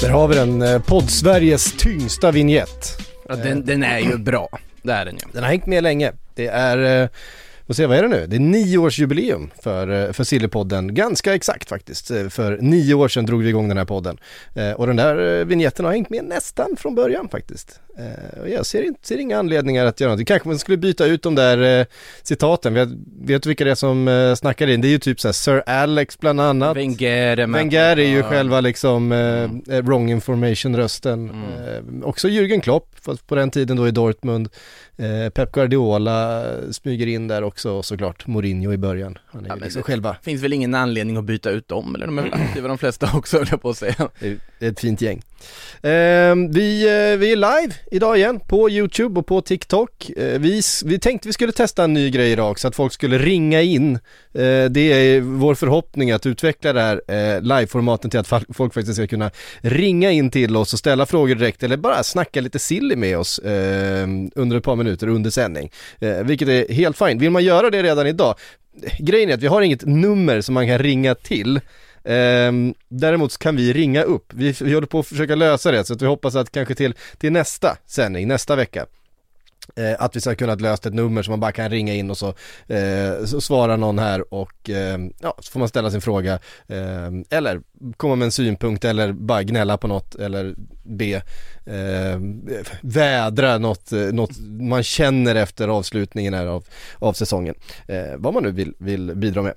Där har vi den, eh, podd-Sveriges tyngsta vignett. Ja, den, den är ju bra. Det är den ju. Den har hängt med länge. Det är, vad säger vad är det nu? Det är nioårsjubileum för, eh, för Sillypodden. Ganska exakt faktiskt. Eh, För nio år sedan drog vi igång den här podden. Eh, Och den där vignetten har hängt med nästan från början faktiskt. Och jag ser, inte, ser inga anledningar att göra något. Kanske man skulle byta ut de där citaten. Vet, vet du vilka det är som snackar in? Det är ju typ så här Sir Alex bland annat. Wenger. Wenger är ju själva liksom eh, wrong information rösten. Mm. Också Jürgen Klopp, fast på den tiden då i Dortmund. Eh, Pep Guardiola smyger in där också och såklart Mourinho i början. Han är Ja, liksom det- själva, Finns väl ingen anledning att byta ut dem eller? De är väl aktiva de flesta också höll jag på att säga. det är ett fint gäng. Ehm, vi, eh, vi är live idag igen på YouTube och på TikTok. Eh, vi, vi tänkte vi skulle testa en ny grej idag så att folk skulle ringa in. Eh, det är vår förhoppning att utveckla det här liveformaten till att folk faktiskt ska kunna ringa in till oss och ställa frågor direkt eller bara snacka lite silly med oss ehm, under ett par minuter under sändning. Vilket är helt fint. Vill man göra det redan idag? Grejen är att vi har inget nummer som man kan ringa till. Ehm, däremot kan vi ringa upp. Vi, vi håller på att försöka lösa det så att vi hoppas att kanske till, till nästa sändning, nästa vecka eh, att vi ska kunna lösa ett nummer som man bara kan ringa in och så, eh, så svarar någon här och eh, ja, så får man ställa sin fråga eh, eller komma med en synpunkt eller bara gnälla på något eller be eh, vädra något, eh, något man känner efter avslutningen här av, av säsongen. Eh, vad man nu vill, vill bidra med.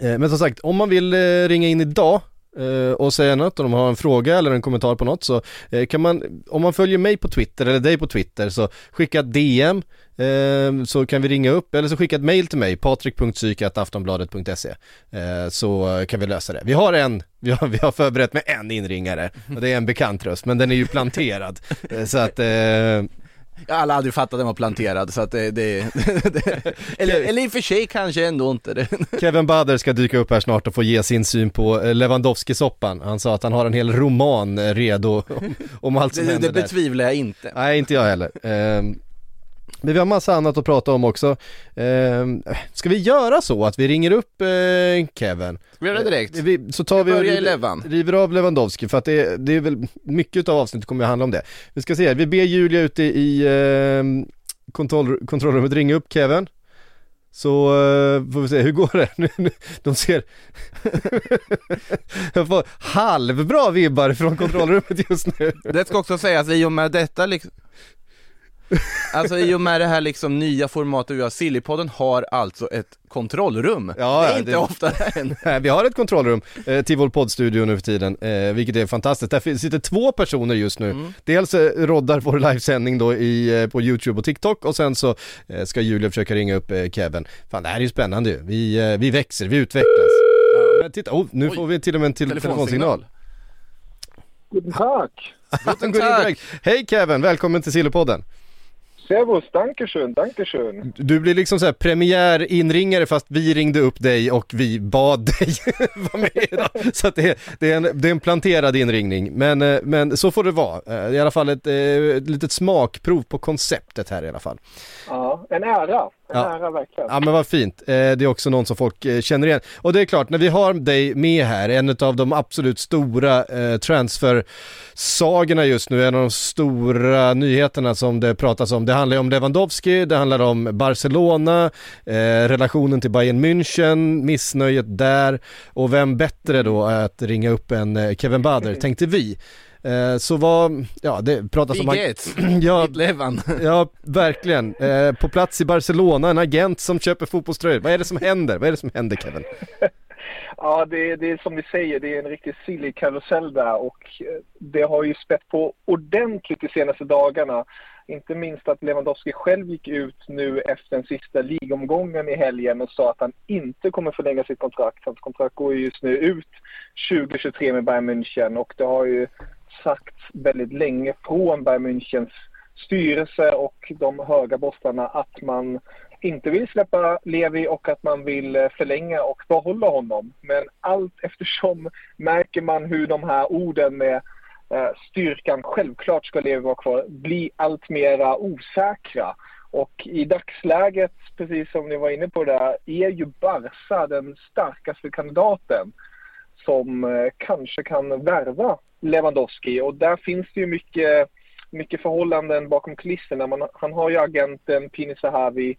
Eh, Men som sagt, om man vill eh, ringa in idag eh, och säga något, om de har en fråga eller en kommentar på något så kan man, om man följer mig på Twitter eller dig på Twitter så skicka ett DM så kan vi ringa upp eller så skicka ett mail till mig, patrik.psyk.aftonbladet.se eh, så kan vi lösa det. Vi har en, vi har, vi har förberett med en inringare och det är en bekant röst men den är ju planterad så att Jag har aldrig fattat att den var planterad så att det, det, det eller, eller i och för sig kanske ändå inte det. Kevin Bader ska dyka upp här snart och få ge sin syn på eh, Lewandowski-soppan. Han sa att han har en hel roman eh, redo om, om allt som Det, händer det där. betvivlar jag inte. Nej, inte jag heller. Ehm, men vi har massa annat att prata om också. Ehm, ska vi göra så att vi ringer upp eh, Kevin? Ska vi göra det direkt? Eh, Vi, så tar Jag vi och river, river av Lewandowski för att det, det är väl mycket av avsnittet kommer att handla om det. Vi ska se, här, vi ber Julia ute i ehm, kontroll, kontrollrummet ringa upp Kevin. Så eh, får vi se, hur går det? De ser Jag får halvbra vibbar från kontrollrummet just nu. Det ska också sägas i och med detta liksom Alltså i och med det här liksom nya formatet vi har, Sillypodden har alltså ett kontrollrum. Ja, det är ja, inte det- ofta det händer. Nej, Vi har ett kontrollrum eh, till vår poddstudio nu för tiden, eh, vilket är fantastiskt. Där sitter två personer just nu. Mm. Dels eh, roddar vår livesändning då i, eh, på YouTube och TikTok och sen så eh, ska Julia försöka ringa upp eh, Kevin. Fan det här är ju spännande ju. Vi, eh, vi växer, vi utvecklas. Men titta, oh, nu Oj. får vi till och med en till telefonsignal. Guten Tag. Guten God Tag. Hej Kevin, välkommen till Sillypodden. Servus, dankeschön, dankeschön. Du blir liksom så här premiärinringare fast vi ringde upp dig och vi bad dig vara med. Så att det, är, det, är en, det är en planterad inringning. Men, eh, men så får det vara. Eh, I alla fall ett, eh, ett litet smakprov på konceptet här i alla fall. Ja, en ära. En Ja. ära verkligen. Ja men vad fint. Eh, Det är också någon som folk eh, känner igen. Och det är klart, när vi har dig med här, en av de absolut stora eh, transfer-sagorna just nu, en av de stora nyheterna som det pratas om. Det handlar ju om Lewandowski, det handlar om Barcelona, relationen till Bayern München, missnöjet där och vem bättre då att ringa upp en Kevin Bader, tänkte vi. Eh, så vad, ja det pratas om... Biget, ja, Levan. ja, verkligen. Eh, på plats i Barcelona, en agent som köper fotbollströjor. Vad är det som händer? Vad är det som händer Kevin? Ja, det, det är som ni säger, det är en riktigt sillig karusell där och eh, det har ju spett på ordentligt de senaste dagarna. Inte minst att Lewandowski själv gick ut nu efter den sista ligomgången i helgen och sa att han inte kommer förlänga sitt kontrakt. Hans kontrakt går ju just nu ut 2023 med Bayern München och det har ju sagts väldigt länge från Bayern Münchens styrelse och de höga bossarna att man inte vill släppa Levi och att man vill eh, förlänga och behålla honom. Men allt eftersom märker man hur de här orden med eh, styrkan, självklart ska Levi vara kvar, blir allt mera osäkra. Och i dagsläget, precis som ni var inne på där, är ju Barca den starkaste kandidaten som eh, kanske kan värva Lewandowski. Och där finns det ju mycket, mycket förhållanden bakom kulisserna. Man, han har ju agenten Pini Sahavi,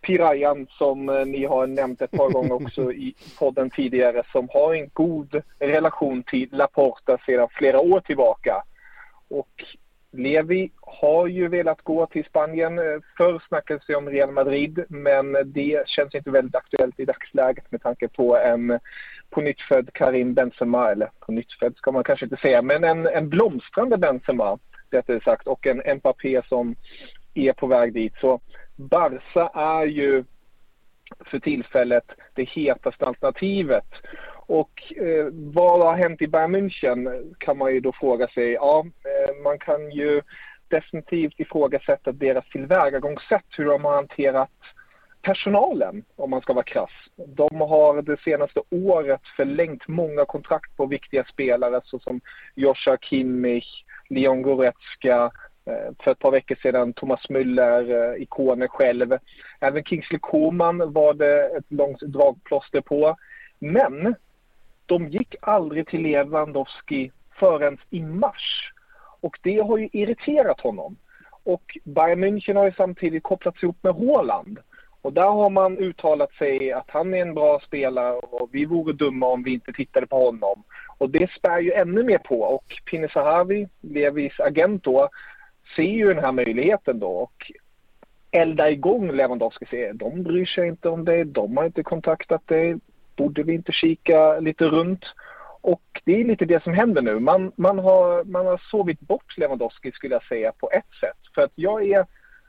Pirayan som eh, ni har nämnt ett par gånger också i podden tidigare som har en god relation till Laporta sedan flera år tillbaka. Och Levi har ju velat gå till Spanien. Eh, förr snackades det om Real Madrid men det känns inte väldigt aktuellt i dagsläget med tanke på en på nyttfödd Karim Benzema, eller på nyttfödd ska man kanske inte säga, men en, en blomstrande Benzema, rättare sagt, och en Mbappé som är på väg dit. Så Barca är ju för tillfället det hetaste alternativet. Och eh, vad har hänt i Bayern München kan man ju då fråga sig. Ja, eh, man kan ju definitivt ifrågasätta deras tillvägagångssätt, hur de har hanterat personalen, om man ska vara krass. De har det senaste året förlängt många kontrakt på viktiga spelare såsom Joshua Kimmich, Leon Goretzka, eh, för ett par veckor sedan Thomas Müller, eh, ikonen själv. Även Kingsley Coman var det ett långt dragplåster på. Men de gick aldrig till Lewandowski förrän i mars. Och det har ju irriterat honom. Och Bayern München har ju samtidigt kopplats ihop med Haaland. Och där har man uttalat sig att han är en bra spelare och vi vore dumma om vi inte tittade på honom. Och det spär ju ännu mer på och Pini Sahavi, Levis agent då, ser ju den här möjligheten då och eldar igång Lewandowski. Säger, de bryr sig inte om dig, de har inte kontaktat dig, borde vi inte kika lite runt? Och det är lite det som händer nu. Man, man, har, man har sovit bort Lewandowski skulle jag säga på ett sätt. För att jag är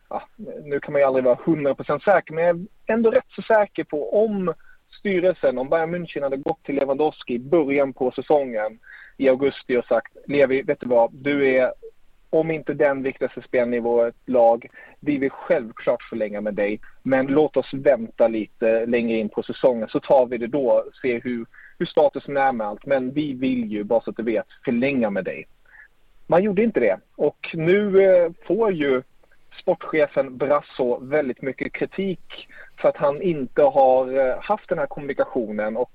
ja, nu kan man ju aldrig vara 100% säker, men jag är ändå rätt så säker på om styrelsen, om Bayern München hade gått till Lewandowski i början på säsongen i augusti och sagt Levi, vet du vad, du är om inte den viktigaste spelaren i vårt lag, vi vill självklart förlänga med dig, men låt oss vänta lite längre in på säsongen så tar vi det då, se hur, hur statusen är med allt, men vi vill ju, bara så att du vet, förlänga med dig. Man gjorde inte det. Och nu eh, får ju sportchefen Brasso väldigt mycket kritik för att han inte har eh, haft den här kommunikationen. Och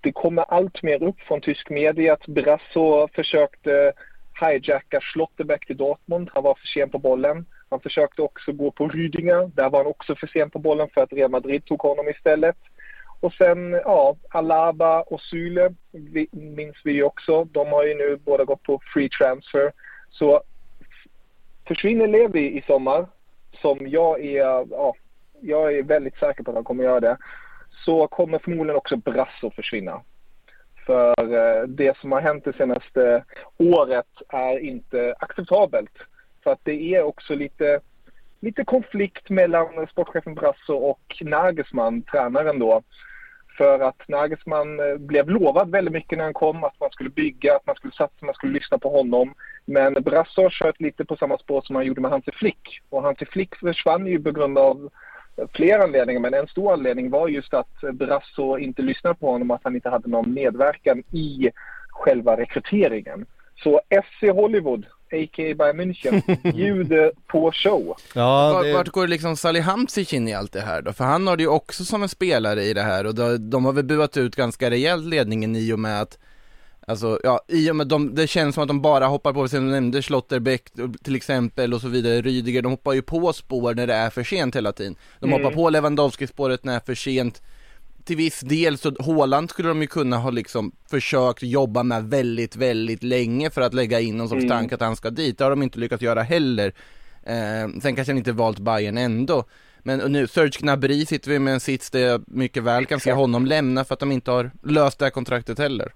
det kommer allt mer upp från tysk media att Brasso försökte hijacka Schlotterbeck till Dortmund. Han var för sen på bollen. Han försökte också gå på Rydinger. Där var han också för sen på bollen för att Real Madrid tog honom istället. Och sen, ja, Alaba och Syle minns vi ju också. De har ju nu båda gått på free transfer. Så Försvinner Levi i sommar, som jag är, ja, jag är väldigt säker på att han kommer göra det, så kommer förmodligen också Brasso försvinna. För eh, det som har hänt det senaste året är inte acceptabelt. För att det är också lite, lite konflikt mellan sportchefen Brasso och Nagelsmann, tränaren då. För att Nagelsmann eh, blev lovad väldigt mycket när han kom, att man skulle bygga, att man skulle satsa, man skulle lyssna på honom. Men Brasso har kört lite på samma spår som han gjorde med Hansi Flick. Och Hansi Flick försvann ju på grund av flera anledningar, men en stor anledning var just att Brasso inte lyssnade på honom att han inte hade någon medverkan i själva rekryteringen. Så FC Hollywood, a.k.a. Bayern München, bjuder på show. Ja, det... Vart går liksom Salihamidzic in i allt det här då? För han har det ju också som en spelare i det här och de har väl buat ut ganska rejält ledningen i och med att Alltså, ja, i och med de, det känns som att de bara hoppar på, som du nämnde Schlotterbeck till exempel och så vidare, Rydiger, de hoppar ju på spår när det är för sent hela tiden. De mm. hoppar på Lewandowski-spåret när det är för sent. till viss del så Håland skulle de ju kunna ha liksom försökt jobba med väldigt, väldigt länge för att lägga in någon sorts Mm. tanke att han ska dit. Det har de inte lyckats göra heller. Eh, sen kanske han inte valt Bayern ändå. Men nu, Serge Gnabry sitter vi med en sits där jag mycket väl kan se honom lämna för att de inte har löst det här kontraktet heller.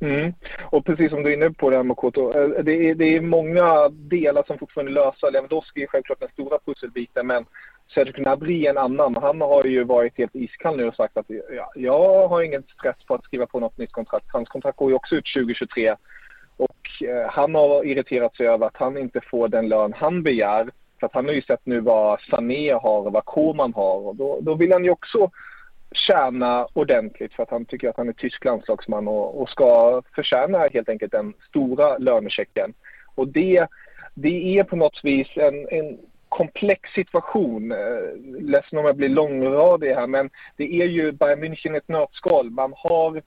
Mm. Och precis som du är inne på det här Makoto, eh, det är, det är många delar som fortfarande är lösa. Lewandowski är självklart den stora pusselbiten men Cedric Nabri är en annan. Han har ju varit helt iskall nu och sagt att ja, jag har ingen stress på att skriva på något nytt kontrakt. Hans kontrakt går ju också ut 2023. Och eh, han har irriterat sig över att han inte får den lön han begär. För att han har ju sett nu vad Sané har och vad Koman har. Och då, då vill han ju också tjäna ordentligt för att han tycker att han är tysk landslagsman och, och ska förtjäna helt enkelt den stora lönechecken. Och det, det är på något vis en, en komplex situation. Eh, ledsen om jag blir långradig här men det är ju Bayern München ett nötskal. Man har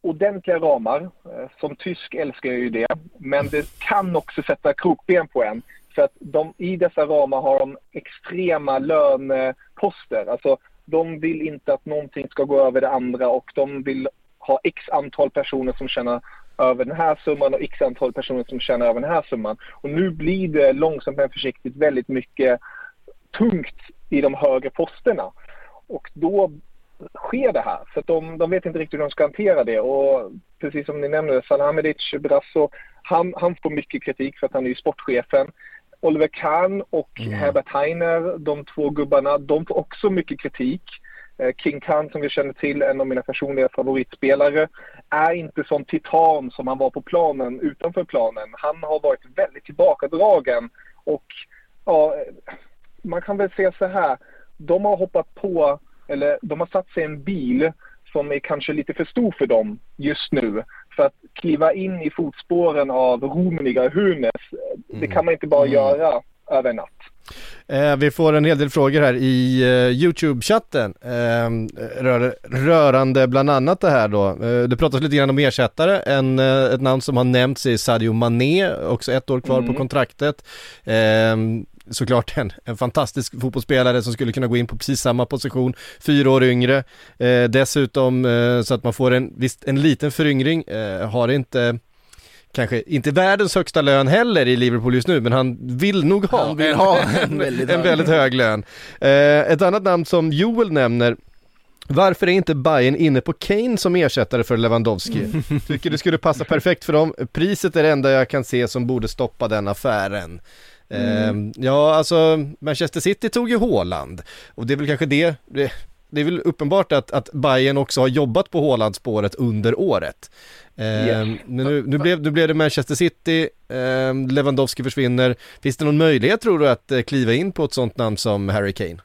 ordentliga ramar. Eh, som tysk älskar jag ju det. Men det kan också sätta krokben på en. För att de, i dessa ramar har de extrema löneposter. Alltså de vill inte att någonting ska gå över det andra och de vill ha x antal personer som tjänar över den här summan och x antal personer som tjänar över den här summan. Och nu blir det långsamt men försiktigt väldigt mycket tungt i de högre posterna. Och då sker det här. För att de, de vet inte riktigt hur de ska hantera det. Och precis som ni nämnde, Salhamidic, Brasso, han, han får mycket kritik för att han är ju sportchefen. Oliver Kahn och Herbert Heiner, de två gubbarna, de får också mycket kritik. Eh, King Khan som vi känner till, en av mina personliga favoritspelare, är inte som titan som han var på planen utanför planen. Han har varit väldigt tillbakadragen och ja, man kan väl säga så här. De har hoppat på, eller de har satt sig i en bil som är kanske lite för stor för dem just nu. För att kliva in i fotspåren av Rummenigge Hunes, det kan man inte bara göra över en natt. Eh, vi får en hel del frågor här i eh, Youtube-chatten eh, rör, rörande bland annat det här då. Eh, det pratas lite grann om ersättare. En, eh, ett namn som har nämnts är Sadio Mané, också ett år kvar Mm. på kontraktet. Såklart en, en fantastisk fotbollsspelare som skulle kunna gå in på precis samma position, fyra år yngre. Eh, dessutom eh, så att man får en, visst, en liten föryngring, eh, har inte kanske inte världens högsta lön heller i Liverpool just nu, men han vill nog ha, Han vill en, ha en väldigt en hög. väldigt hög lön. Eh, ett annat namn som Joel nämner varför är inte Bayern inne på Kane som ersättare för Lewandowski? Tycker det skulle passa perfekt för dem. Priset är det enda jag kan se som borde stoppa den affären. Eh, ja, alltså Manchester City tog ju Haaland och det är väl kanske det, det det är väl uppenbart att, att Bayern också har jobbat på Haaland-spåret under året. Eh, Yes. Men nu, nu, blev, nu blev det Manchester City, eh, Lewandowski försvinner. Finns det någon möjlighet tror du att eh, kliva in på ett sånt namn som Harry Kane?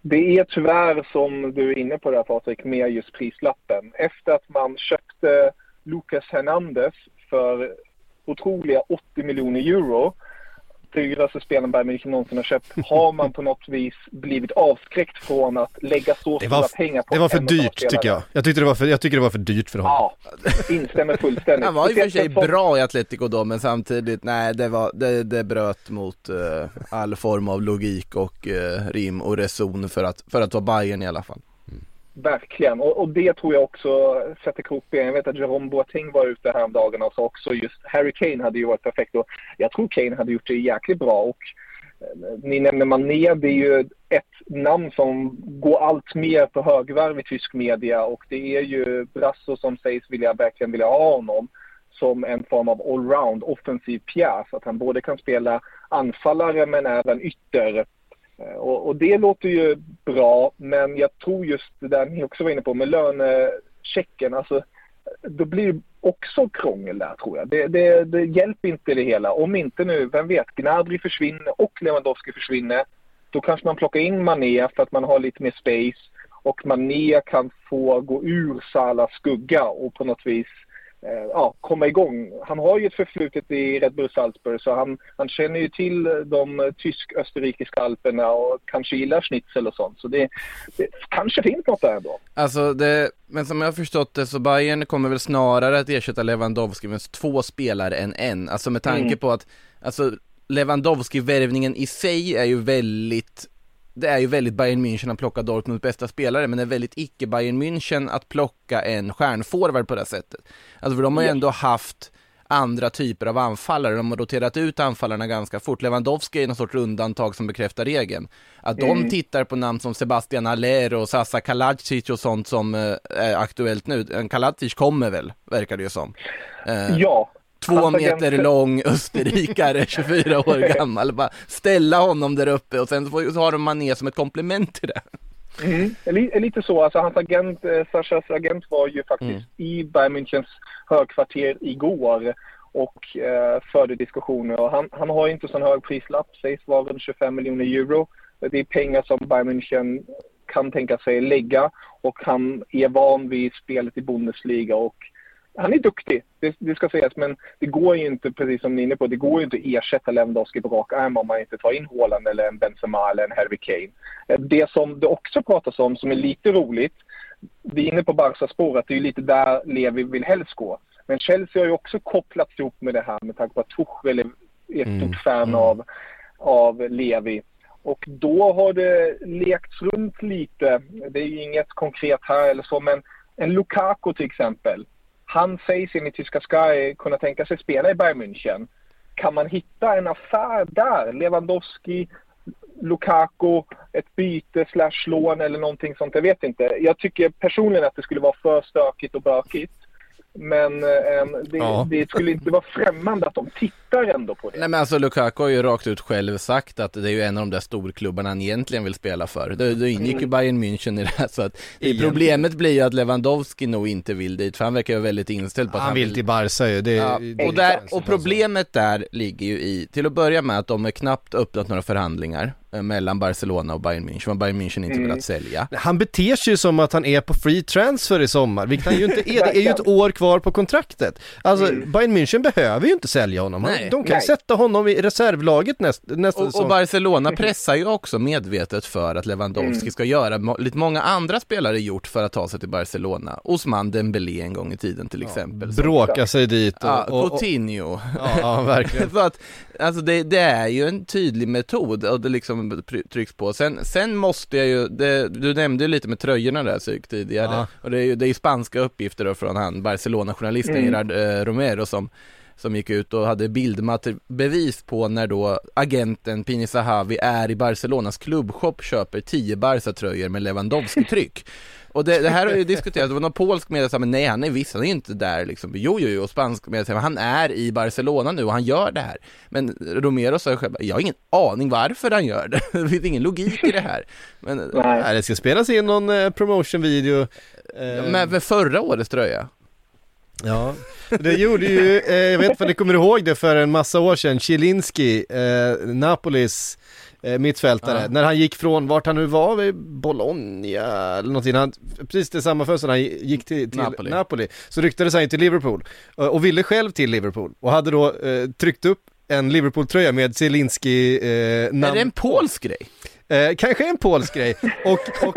Det är tyvärr som du är inne på där Patrik, med just prislappen. Efter att man köpte Lucas Hernandez för otroliga 80 miljoner euro, dyraste spelaren Bayern München någonsin har köpt, har man på något vis blivit avskräckt från att lägga så stora var, pengar på det var för en dyrt tycker jag. Jag tyckte det var för, jag tycker det var för dyrt för honom. Ja, instämmer fullständigt. Han var ju för sig bra i Atletico då, men samtidigt, nej det var, det, det bröt mot eh, all form av logik och eh, rim och reson för att, för att vara Bayern i alla fall. Verkligen, och, och det tror jag också sätter krokben. Jag vet att Jerome Boateng var ute häromdagen och sa också just Harry Kane hade ju varit perfekt och jag tror Kane hade gjort det jäkligt bra och eh, ni nämner Mané, det är ju ett namn som går allt mer på högvarv i tysk media och det är ju Brasso som sägs vilja, verkligen vilja ha honom som en form av allround offensiv pjäs. Att han både kan spela anfallare men även ytter. Eh, och, och det låter ju bra, men jag tror just det där ni också var inne på med lönechecken, alltså då blir det också krångel där tror jag. Det, det, det hjälper inte det hela. Om inte nu, vem vet, Gnabry försvinner och Lewandowski försvinner, då kanske man plockar in Mané för att man har lite mer space och Mané kan få gå ur Salas skugga och på något vis eh, ja, komma igång. Han har ju ett förflutet i Red Bull Salzburg så han, han känner ju till de tysk-österrikiska alperna och kanske gillar schnitzel och sånt. Så det, det kanske finns något där ändå. Alltså det, men som jag har förstått det så Bayern kommer väl snarare att ersätta Lewandowski med två spelare än en. Alltså med tanke Mm. på att, alltså Lewandowski-värvningen i sig är ju väldigt det är ju väldigt Bayern München att plocka Dortmunds bästa spelare, men det är väldigt icke Bayern München att plocka en stjärnforward på det sättet. Alltså för de har ju ändå haft andra typer av anfallare, de har roterat ut anfallarna ganska fort. Lewandowski är någon sorts undantag som bekräftar regeln. Att de Mm. tittar på namn som Sebastian Aller och Sasa Kaladzic och sånt som eh, är aktuellt nu. En Kaladzic kommer väl, verkar det ju som. Eh, Ja. Två Hans meter lång österrikare, 24 år gammal. Bara ställa honom där uppe och sen så har de Mané som ett komplement till det. Mm. Li- Lite så. Alltså, hans agent, eh, Sashas agent var ju faktiskt Mm. i Bayern Münchens högkvarter igår och eh, förde diskussioner. Och han, han har ju inte sån hög prislapp, sägs vara runt 25 miljoner euro. Det är pengar som Bayern München kan tänka sig lägga och han är van vid spelet i Bundesliga och han är duktig, det, det ska sägas, men det går ju inte, precis som ni är inne på, det går ju inte att ersätta Lewandowski på rak arm om man inte tar in Haaland eller en Benzema eller en Harry Kane. Eh, Det som det också pratas om, som är lite roligt, vi är inne på Barca-spår, att det är ju lite där Levi vill helst gå. Men Chelsea har ju också kopplats ihop med det här med tanke på att Tuchel är ett stort fan av, av Levi. Och då har det lekts runt lite. Det är ju inget konkret här eller så, men en Lukaku till exempel. Han sägs enligt tyska Sky kunna tänka sig spela i Bayern München. Kan man hitta en affär där? Lewandowski, Lukaku, ett byte slash lån eller någonting sånt. Jag vet inte. Jag tycker personligen att det skulle vara för stökigt och bökigt. Men eh, det, Ja. det skulle inte vara främmande att de tittar ändå på det. Nej men alltså Lukaku har ju rakt ut själv sagt att det är ju en av de där storklubbarna han egentligen vill spela för. Då, då ingick ju Bayern München i det här så att det Igen. problemet blir ju att Lewandowski nog inte vill dit för han verkar ju väldigt inställd på att Han vill till Barca ju. Det, Ja, det och, där, och problemet där ligger ju i, till att börja med att de har knappt öppnat några förhandlingar mellan Barcelona och Bayern München, vad Bayern München inte velat sälja. Han beter sig ju som att han är på free transfer i sommar, vilket han ju inte är. Det är ju ett år kvar på kontraktet. Alltså, Bayern München behöver ju inte sälja honom. Nej. de kan Nej. sätta honom i reservlaget näst, nästa Och, och säsong. Barcelona pressar ju också medvetet för att Lewandowski ska göra lite många andra spelare gjort för att ta sig till Barcelona. Osman Dembélé en gång i tiden till exempel. som- Bråka sig dit och, Ja, och, och, Coutinho. ja, ja, verkligen. Så att, alltså det, det är ju en tydlig metod och det liksom trycks på. Sen, sen måste jag ju, det, du nämnde ju lite med tröjorna där psyk tidigare. Ja. Och det är ju det är spanska uppgifter då från han Barcelona-journalisten Mm. Gerard eh, Romero som som gick ut och hade bildbevis på när då agenten Pini Zahavi är i Barcelonas klubbshop köper 10 Barca-tröjor med Lewandowski-tryck. Och det, det här har ju diskuterats, det var någon polsk media som sa, men nej han är visst, han är inte där liksom. Jo, jo, jo, och spansk media sa, han är i Barcelona nu och han gör det här. Men Romero sa ju själv, jag har ingen aning varför han gör det. Det finns ingen logik i det här. Men, Nej. Det ska spelas in någon eh, promotion-video. Eh, men med förra årets tröja. Ja, det gjorde ju, eh, jag vet inte om ni kommer ihåg det för en massa år sedan, Zielinski, eh, Napolis eh, mittfältare, Ja. när han gick från vart han nu var, vid Bologna eller någonting, han, precis det samma fönster han gick till, till Napoli. Napoli. så ryktades han ju till Liverpool eh, och ville själv till Liverpool och hade då eh, tryckt upp en Liverpool-tröja med Zielinski eh, namn Är det en polsk grej? Eh, kanske en polsk grej. Och, och,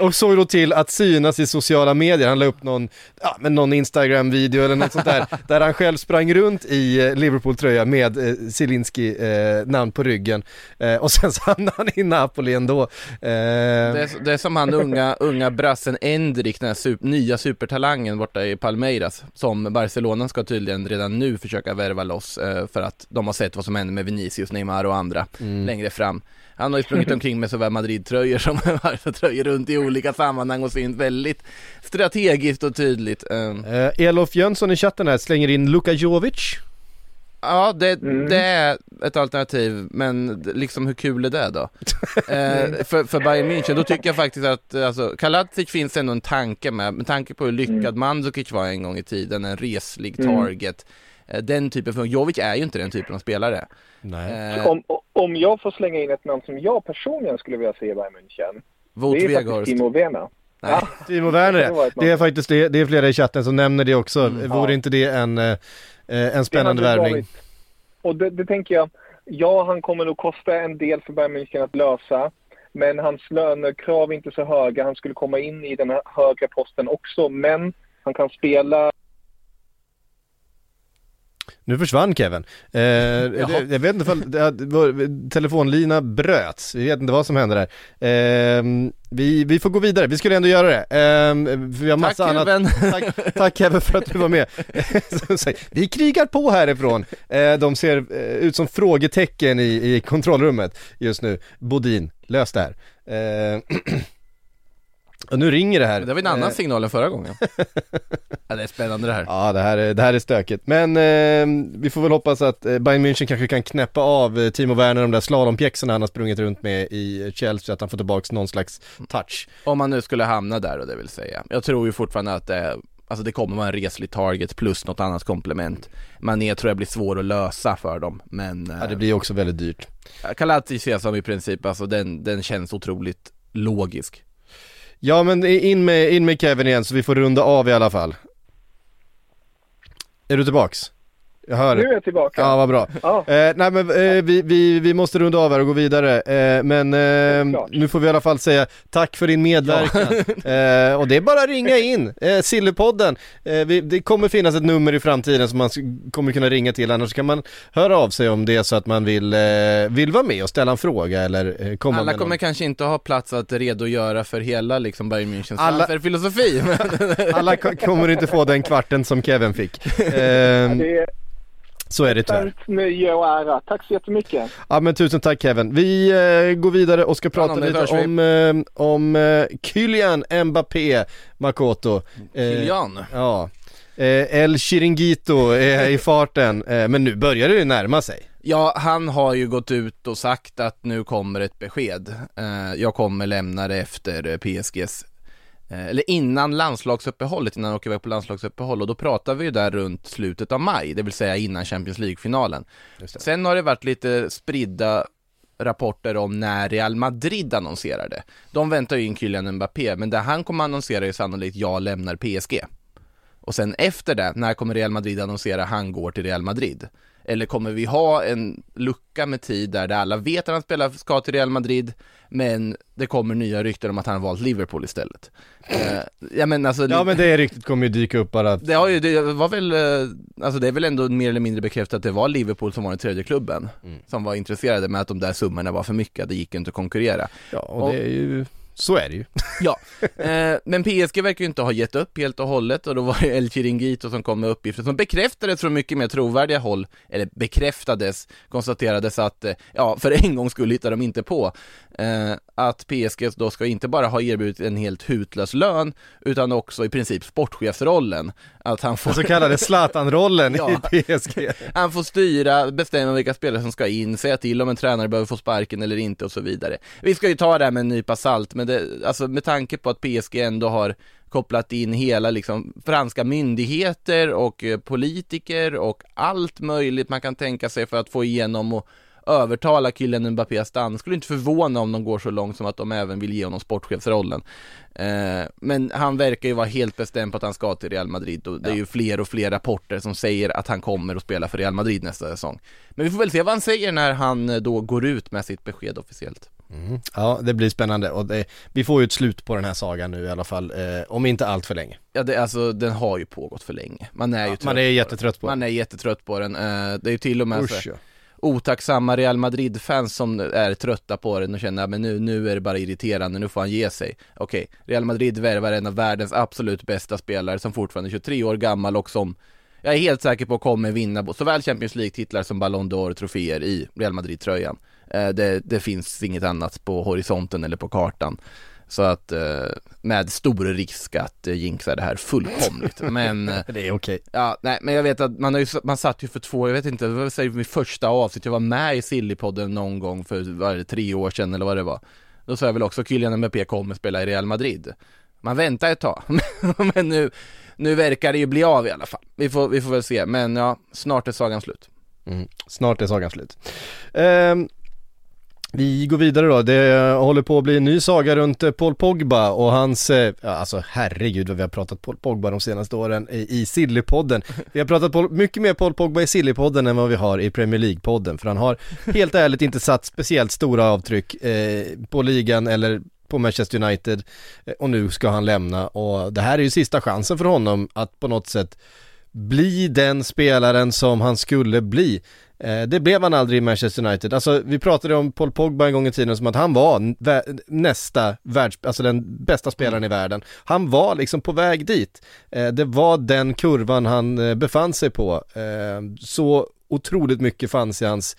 och såg då till att synas i sociala medier. Han la upp någon, ja, men någon Instagram-video eller något sånt där. där han själv sprang runt i eh, Liverpool-tröja med eh, Zielinski eh, namn på ryggen. Eh, och sen så hamnade han i Napoli ändå. Eh, Det är, det är som han unga, unga brassen Endrik, den här sup, nya supertalangen borta i Palmeiras, som Barcelona ska tydligen redan nu försöka värva loss eh, för att de har sett vad som händer med Vinicius, Neymar och andra längre fram. Han har ju sprungit omkring med såväl Madrid-tröjor som Barca-tröjor runt i olika sammanhang och syns väldigt strategiskt och tydligt. Eh, eh, Elof Jönsson i chatten här slänger in Luka Jovic. Ja, det, Mm. det är ett alternativ, men liksom hur kul är det då? eh, för, för Bayern München, då tycker jag faktiskt att, alltså, Kaladzic finns ändå en tanke med, med tanke på hur lyckad Mandzukic var en gång i tiden, en reslig Mm. target, eh, den typen, av Jovic är ju inte den typen av spelare. Nej. Eh, Om, om jag får slänga in ett namn som jag personligen skulle vilja se i Bayern München. Wout det är faktiskt. Timo Werner. Nej. Ja, Timo Werner, Det det är faktiskt det, det är flera i chatten som nämner det också. Mm. Vore Ja. inte det en, eh, en spännande värvning? varit- Och det, det tänker jag, ja han kommer nog kosta en del för Bayern München att lösa. Men hans lönekrav är inte så höga. Han skulle komma in i den här högre posten också. Men han kan spela Nu försvann Kevin. Eh, det, jag vet inte ifall det, vår telefonlina bröts, vi vet inte vad som hände där. Eh, vi, vi får gå vidare, vi skulle ändå göra det. Eh, vi har massa Tack, annat. Kevin. Tack, tack Kevin för att du var med. Vi krigar på härifrån. Eh, de ser eh, ut som frågetecken i, i kontrollrummet just nu. Bodin, lös det här. Eh, och nu ringer det här. Det var en annan Eh, signal än förra gången. ja, det är spännande det här. Ja det här, är, det här är stökigt, men eh, vi får väl hoppas att eh, Bayern München kanske kan knäppa av eh, Timo Werner de där slalompjäxorna han har sprungit runt med i Chelsea, att han får tillbaks någon slags touch. Om man nu skulle hamna där och det vill säga. Jag tror ju fortfarande att det, alltså det kommer vara en reslig target plus något annat komplement. Mané tror jag blir svår att lösa för dem, men Ja det blir också väldigt dyrt. eh, Kalati ses som i princip, alltså den, den känns otroligt logisk. Ja men in med, in med Kevin igen så vi får runda av i alla fall. Är du tillbaks? Jag hör Nu det. är jag tillbaka. Ja, vad bra. Ja. Eh, nej men eh, vi, vi, vi måste runda av här och gå vidare, eh, men eh, nu får vi i alla fall säga tack för din medverkan. eh, och det är bara att ringa in, eh, Sillypodden. Eh, vi, det kommer finnas ett nummer i framtiden som man kommer kunna ringa till, annars kan man höra av sig om det är så att man vill, eh, vill vara med och ställa en fråga eller eh, komma Alla med kommer någon. kanske inte ha plats att redogöra för hela liksom Bayern Münchens Alla- filosofi men Alla ko- kommer inte få den kvarten som Kevin fick. Eh, Det är så är det tyvärr. nöje och ära. Tack så jättemycket. Ja men tusen tack Kevin. Vi eh, går vidare och ska prata lite om, eh, om eh, Kylian Mbappé Makoto. Eh, Kylian. Ja. Eh, El Chiringuito är i farten, eh, men nu börjar det ju närma sig. Ja, han har ju gått ut och sagt att nu kommer ett besked. Eh, jag kommer lämna det efter PSGs, eller innan landslagsuppehållet, innan han åker iväg på landslagsuppehåll och då pratar vi ju där runt slutet av maj, det vill säga innan Champions League-finalen. Sen har det varit lite spridda rapporter om när Real Madrid annonserar det. De väntar ju in Kylian Mbappé, men det han kommer annonsera är sannolikt jag lämnar PSG. Och sen efter det, när kommer Real Madrid annonsera han går till Real Madrid? Eller kommer vi ha en lucka med tid där, där alla vet att han spelar, ska till Real Madrid, men det kommer nya rykten om att han har valt Liverpool istället. Eh, ja men alltså, Ja men det ryktet kommer ju dyka upp bara. det har ju, det var väl, eh, alltså det är väl ändå mer eller mindre bekräftat att det var Liverpool som var den tredje klubben Som var intresserade med att de där summorna var för mycket, det gick inte att konkurrera Ja och det är ju, så är det ju. Ja, eh, men PSG verkar ju inte ha gett upp helt och hållet och då var det El Chiringuito som kom med uppgifter som bekräftades från mycket mer trovärdiga håll, eller bekräftades, konstaterades att, eh, ja, för en gång skulle hittade de inte på, eh, att PSG då ska inte bara ha erbjudit en helt hutlös lön, utan också i princip sportchefsrollen. Att han får Den så kallade Zlatan-rollen Ja. i PSG. han får styra, bestämma vilka spelare som ska in, säga till om en tränare behöver få sparken eller inte och så vidare. Vi ska ju ta det här med en nypa salt, men det, alltså med tanke på att PSG ändå har kopplat in hela liksom franska myndigheter och eh, politiker och allt möjligt man kan tänka sig för att få igenom och övertala Kylian Mbappé att stanna. Skulle inte förvåna om de går så långt som att de även vill ge honom sportchefsrollen. Eh, men han verkar ju vara helt bestämd på att han ska till Real Madrid och det är ju fler och fler rapporter som säger att han kommer att spela för Real Madrid nästa säsong. Men vi får väl se vad han säger när han eh, då går ut med sitt besked officiellt. Ja det blir spännande och det, vi får ju ett slut på den här sagan nu i alla fall, eh, om inte allt för länge. Ja, det, alltså den har ju pågått för länge. Man är ju trött Man är jättetrött på den. Man är jättetrött på den. Eh, det är ju till och med så Usch ja otacksamma Real Madrid-fans som är trötta på den och känner att nu, nu är det bara irriterande, nu får han ge sig. Okej, Real Madrid värvar en av världens absolut bästa spelare som fortfarande är 23 år gammal och som jag är helt säker på kommer vinna såväl Champions League-titlar som Ballon d'Or-troféer i Real Madrid-tröjan. Eh, det, det finns inget annat på horisonten eller på kartan. Så att eh, med stor risk att eh, jinxa det här fullkomligt. Men eh, Det är okej. Ja, nej, men jag vet att man har ju, man satt ju för två, jag vet inte, vad säger mitt första avsnitt, jag var med i Sillypodden någon gång för, vad det, tre år sedan eller vad det var. Då sa jag väl också Kylian Mbappé kommer spela i Real Madrid. Man väntar ett tag, men nu, nu verkar det ju bli av i alla fall. Vi får, vi får väl se, men ja, snart är sagan slut. Mm. Snart är sagan slut. Ehm, vi går vidare då, det håller på att bli en ny saga runt eh, Paul Pogba och hans, eh, alltså herregud vad vi har pratat Paul Pogba de senaste åren i, i Sillypodden. Vi har pratat mycket mer Paul Pogba i Sillypodden än vad vi har i Premier League-podden för han har helt ärligt inte satt speciellt stora avtryck eh, på ligan eller på Manchester United och nu ska han lämna och det här är ju sista chansen för honom att på något sätt bli den spelaren som han skulle bli. Eh, det blev han aldrig i Manchester United. Alltså vi pratade om Paul Pogba en gång i tiden som att han var nästa världs, alltså den bästa spelaren i världen. Han var liksom på väg dit. Eh, det var den kurvan han eh, befann sig på. Så otroligt mycket fanns i hans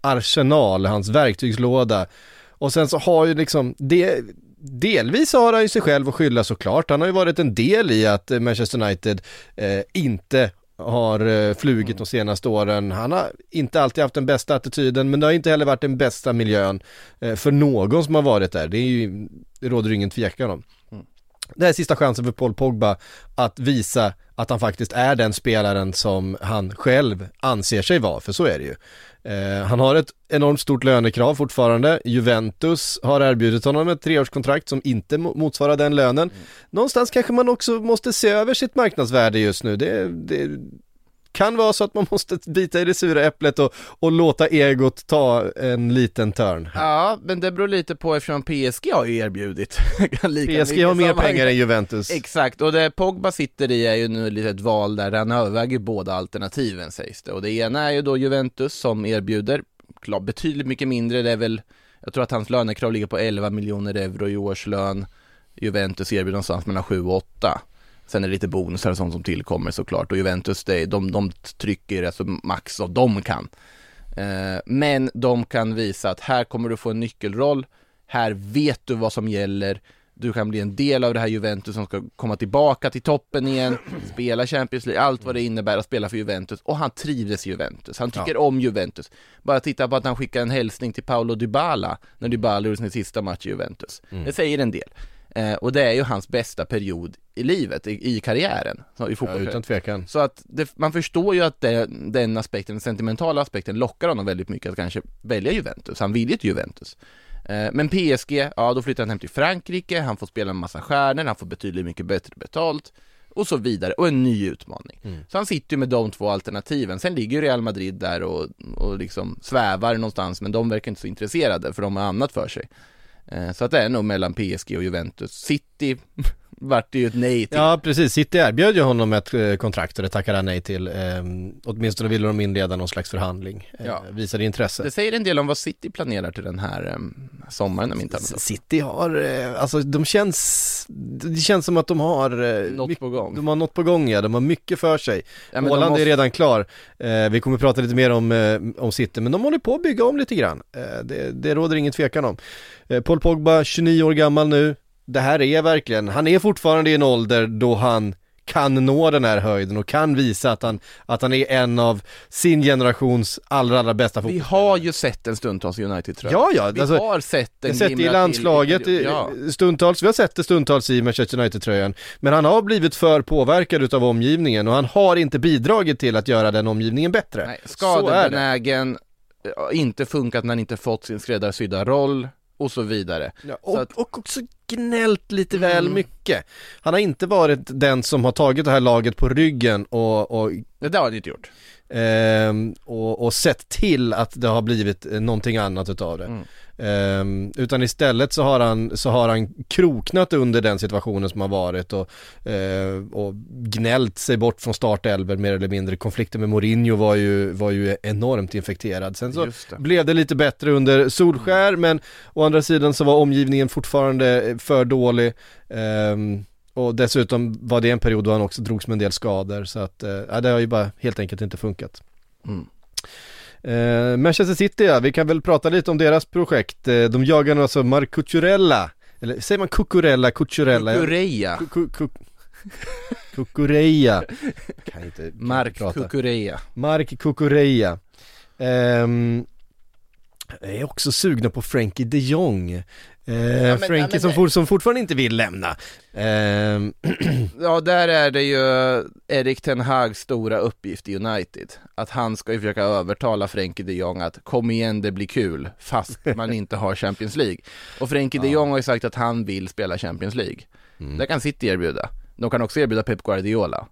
arsenal, hans verktygslåda. Och sen så har ju liksom det Delvis har han ju sig själv att skylla såklart. Han har ju varit en del i att Manchester United eh, inte har eh, flugit de senaste åren. Han har inte alltid haft den bästa attityden men det har inte heller varit den bästa miljön eh, för någon som har varit där. Det, är ju, det råder ingen tvekan om. Det här är sista chansen för Paul Pogba att visa att han faktiskt är den spelaren som han själv anser sig vara, för så är det ju. Eh, han har ett enormt stort lönekrav fortfarande. Juventus har erbjudit honom ett treårskontrakt som inte mo- motsvarar den lönen. Någonstans kanske man också måste se över sitt marknadsvärde just nu. Det, det kan vara så att man måste bita i det sura äpplet och, och låta egot ta en liten törn. Ja, men det beror lite på eftersom PSG har ju erbjudit PSG har mer pengar än Juventus. Exakt, och det Pogba sitter i är ju nu lite ett val där han överväger båda alternativen sägs det. Och det ena är ju då Juventus som erbjuder klart, betydligt mycket mindre, det är väl, jag tror att hans lönekrav ligger på 11 miljoner euro i årslön. Juventus erbjuder någonstans mellan 7 och 8. Sen är det lite bonusar och sånt som tillkommer såklart och Juventus, är, de, de trycker alltså max vad de kan. Eh, men de kan visa att här kommer du få en nyckelroll, här vet du vad som gäller, du kan bli en del av det här Juventus som ska komma tillbaka till toppen igen, spela Champions League, allt vad det innebär att spela för Juventus och han trivdes i Juventus, han tycker om Juventus. Bara titta på att han skickar en hälsning till Paolo Dybala när Dybala gjorde sin sista match i Juventus. Det säger en del. Eh, och det är ju hans bästa period i livet, i, i karriären, i Ja, fotboll. utan tvekan. Så att det, man förstår ju att det, den aspekten, den sentimentala aspekten lockar honom väldigt mycket att kanske välja Juventus, han vill ju till Juventus. Eh, Men PSG, ja då flyttar han hem till Frankrike, han får spela en massa stjärnor, han får betydligt mycket bättre betalt och så vidare, och en ny utmaning. Så han sitter ju med de två alternativen, sen ligger ju Real Madrid där och, och liksom svävar någonstans, men de verkar inte så intresserade för de har annat för sig. Eh, så att det är nog mellan PSG och Juventus. City vart det ju ett nej till. Ja precis, City erbjöd ju honom ett eh, kontrakt och det tackade han nej till. Ehm, åtminstone ville de inleda någon slags förhandling. Eh, Ja. Visade intresse. Det säger en del om vad City planerar till den här um, sommaren om inte annat. City har, eh, alltså de känns, det känns som att de har eh, Något på gång. De har något på gång ja, de har mycket för sig. Ja, Åland måste- är redan klar. Eh, vi kommer prata lite mer om, eh, om City, men de håller på att bygga om lite grann. Eh, det, det råder ingen tvekan om. Eh, Paul Pogba, 29 år gammal nu. Det här är verkligen, han är fortfarande i en ålder då han kan nå den här höjden och kan visa att han, att han är en av sin generations allra, allra bästa Vi fotbollsspelare. har ju sett en stundtals United tror jag. Ja, ja, Vi alltså, har sett Vi en sett det i till landslaget i- ja. stundtals, vi har sett det stundtals i Manchester United-tröjan. Men han har blivit för påverkad utav omgivningen och han har inte bidragit till att göra den omgivningen bättre. Nej, Så skadebenägen, ja, inte funkat när han inte fått sin skräddarsydda roll och så vidare. Ja, Så och, att- och också gnällt lite väl Mm. mycket. Han har inte varit den som har tagit det här laget på ryggen och, och, Det där har han inte gjort. ehm, och, och sett till att det har blivit eh, någonting annat utav det. Mm. Ehm, utan istället så har, han, så har han kroknat under den situationen som har varit och, eh, och gnällt sig bort från startelver mer eller mindre. Konflikten med Mourinho var ju, var ju enormt infekterad. Sen så det. blev det lite bättre under Solskär men å andra sidan så var omgivningen fortfarande för dålig. Ehm, och dessutom var det en period då han också drogs med en del skador så att eh, ja, det har ju bara helt enkelt inte funkat. Mm. Eh, Manchester City ja, vi kan väl prata lite om deras projekt. Eh, de jagar nu alltså Marc Cucurella, eller säger man Cucurella, Cucurella? Kukureya, Cu- cu- cu- Cucurella. Kan inte, kan Mark prata. Kukureya. Mark Cucurella. Ehm, jag är också sugna på Frankie de Jong. Eh, men- Frankie ja, som, for, som fortfarande inte vill lämna. Ehm, Ja, där är det ju Erik Ten Hags stora uppgift i United. Att han ska ju försöka övertala Frenkie de Jong att kom igen, det blir kul, fast man inte har Champions League. Och Frenkie de Jong har ju sagt att han vill spela Champions League. Det kan City erbjuda. De kan också erbjuda Pep Guardiola.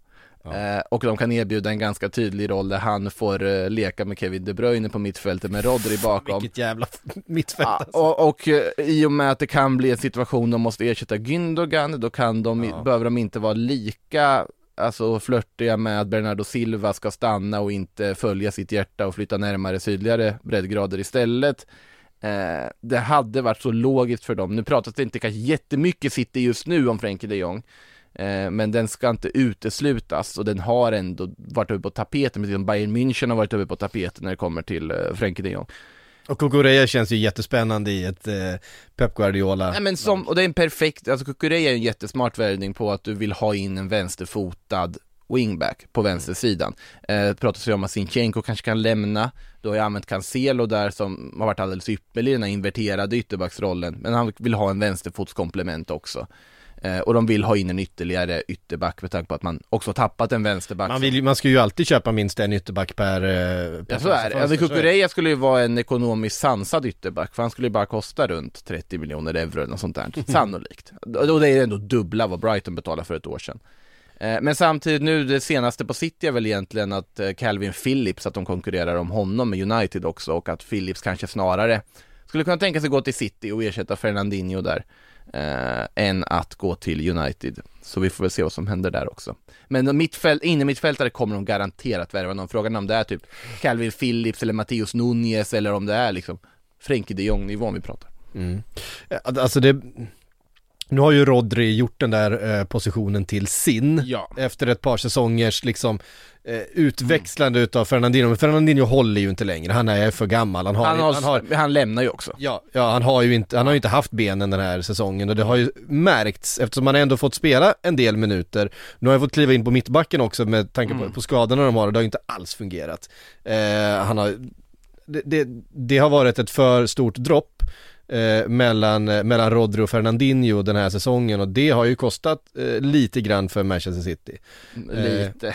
Eh, och de kan erbjuda en ganska tydlig roll där han får eh, leka med Kevin De Bruyne på mittfältet med Rodri bakom. vilket jävla mittfält Ja, alltså. och, och eh, i och med att det kan bli en situation de måste ersätta Gündogan, då kan de, Ja. behöver de inte vara lika alltså flörtiga med att Bernardo Silva ska stanna och inte följa sitt hjärta och flytta närmare sydligare breddgrader istället. Eh, det hade varit så logiskt för dem. Nu pratas det inte kanske jättemycket City just nu om Frenkie de Jong. Eh, men den ska inte uteslutas och den har ändå varit uppe på tapeten, precis som Bayern München har varit uppe på tapeten när det kommer till eh, Frenkie de Jong. Och Kukureya känns ju jättespännande i ett eh, Pep Guardiola. Nej men som, och det är en perfekt, alltså Kukureya är en jättesmart värvning på att du vill ha in en vänsterfotad wingback på vänstersidan. Eh, pratas ju om att Sinchenko kanske kan lämna, då har jag använt Cancelo där som har varit alldeles ypperlig i den här inverterade ytterbacksrollen, men han vill ha en vänsterfotskomplement också. Eh, och de vill ha in en ytterligare ytterback med tanke på att man också tappat en vänsterback. Man, vill, ju- man ska ju alltid köpa minst en ytterback per... eh, per Ja så är det. Alltså, Kukureya skulle ju vara en ekonomiskt sansad ytterback, för han skulle ju bara kosta runt 30 miljoner euro eller något sånt där, sannolikt. Och det är ändå dubbla vad Brighton betalade för ett år sedan. Eh, Men samtidigt nu, det senaste på City är väl egentligen att Calvin Phillips, att de konkurrerar om honom med United också och att Phillips kanske snarare skulle kunna tänka sig gå till City och ersätta Fernandinho där eh, än att gå till United. Så vi får väl se vad som händer där också. Men mittfält, inne mittfältare kommer de garanterat värva någon. Frågan är om det är typ Calvin Phillips eller Matteus Nunez eller om det är liksom Frenkie de Jong-nivån vi pratar. Mm. Alltså det... Nu har ju Rodri gjort den där eh, positionen till sin Ja. efter ett par säsongers liksom eh, utväxlande utav Fernandinho, men Fernandinho håller ju inte längre, han är för gammal, han har, Han, har, han har han lämnar ju också. Ja, ja han har ju inte, han har ju inte haft benen den här säsongen och det har ju märkts eftersom han ändå fått spela en del minuter. Nu har jag fått kliva in på mittbacken också med tanke på, på skadorna de har och det har ju inte alls fungerat. Eh, han har, det, det, det har varit ett för stort dropp eh, mellan, eh, mellan Rodri och Fernandinho den här säsongen och det har ju kostat eh, lite grann för Manchester City Lite.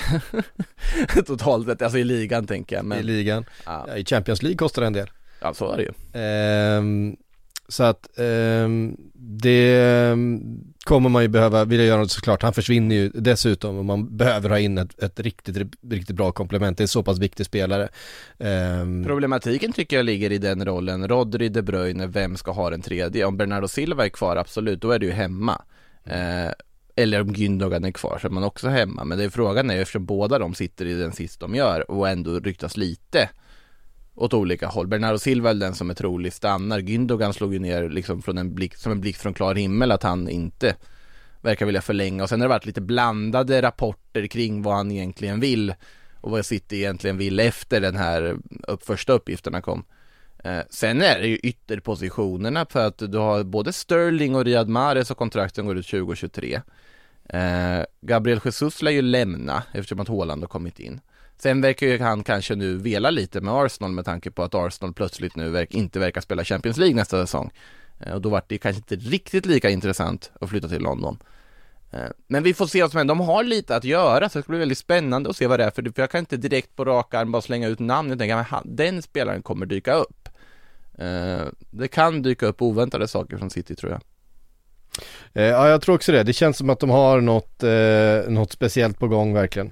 Totalt sett, alltså i ligan tänker jag. Men, i ligan. ja, Ja, I Champions League kostar det en del. ja, så är det ju. Så att eh, det kommer man ju behöva, vilja göra något såklart. Han försvinner ju dessutom och man behöver ha in ett, ett riktigt, riktigt bra komplement. Det är en så pass viktig spelare. Eh, Problematiken tycker jag ligger i den rollen. Rodri, De Bruyne, vem ska ha den tredje? Om Bernardo Silva är kvar, absolut, då är det ju hemma. Eh, eller om Gündogan är kvar så är man också hemma. Men det är frågan är ju eftersom båda de sitter i den sist de gör och ändå ryktas lite åt olika håll. Bernardo Silva är den som är trolig stannar. Gündogan slog ju ner liksom från en blick, som en blick från klar himmel att han inte verkar vilja förlänga och sen har det varit lite blandade rapporter kring vad han egentligen vill och vad City egentligen vill efter den här upp, första uppgifterna kom. Eh, sen är det ju ytterpositionerna för att du har både Sterling och Riyad Mahrez och kontrakten går ut 2023. Eh, Gabriel Jesus lär ju lämna eftersom att Haaland har kommit in. Sen verkar ju han kanske nu vela lite med Arsenal med tanke på att Arsenal plötsligt nu verk, inte verkar spela Champions League nästa säsong. Eh, och då vart det kanske inte riktigt lika intressant att flytta till London. Eh, men vi får se vad som händer. De har lite att göra så det ska bli väldigt spännande att se vad det är för, för jag kan inte direkt på rak arm bara slänga ut namn. Jag tänker att den spelaren kommer dyka upp. Eh, det kan dyka upp oväntade saker från City tror jag. ja, jag tror också det. Det känns som att de har något, något speciellt på gång verkligen.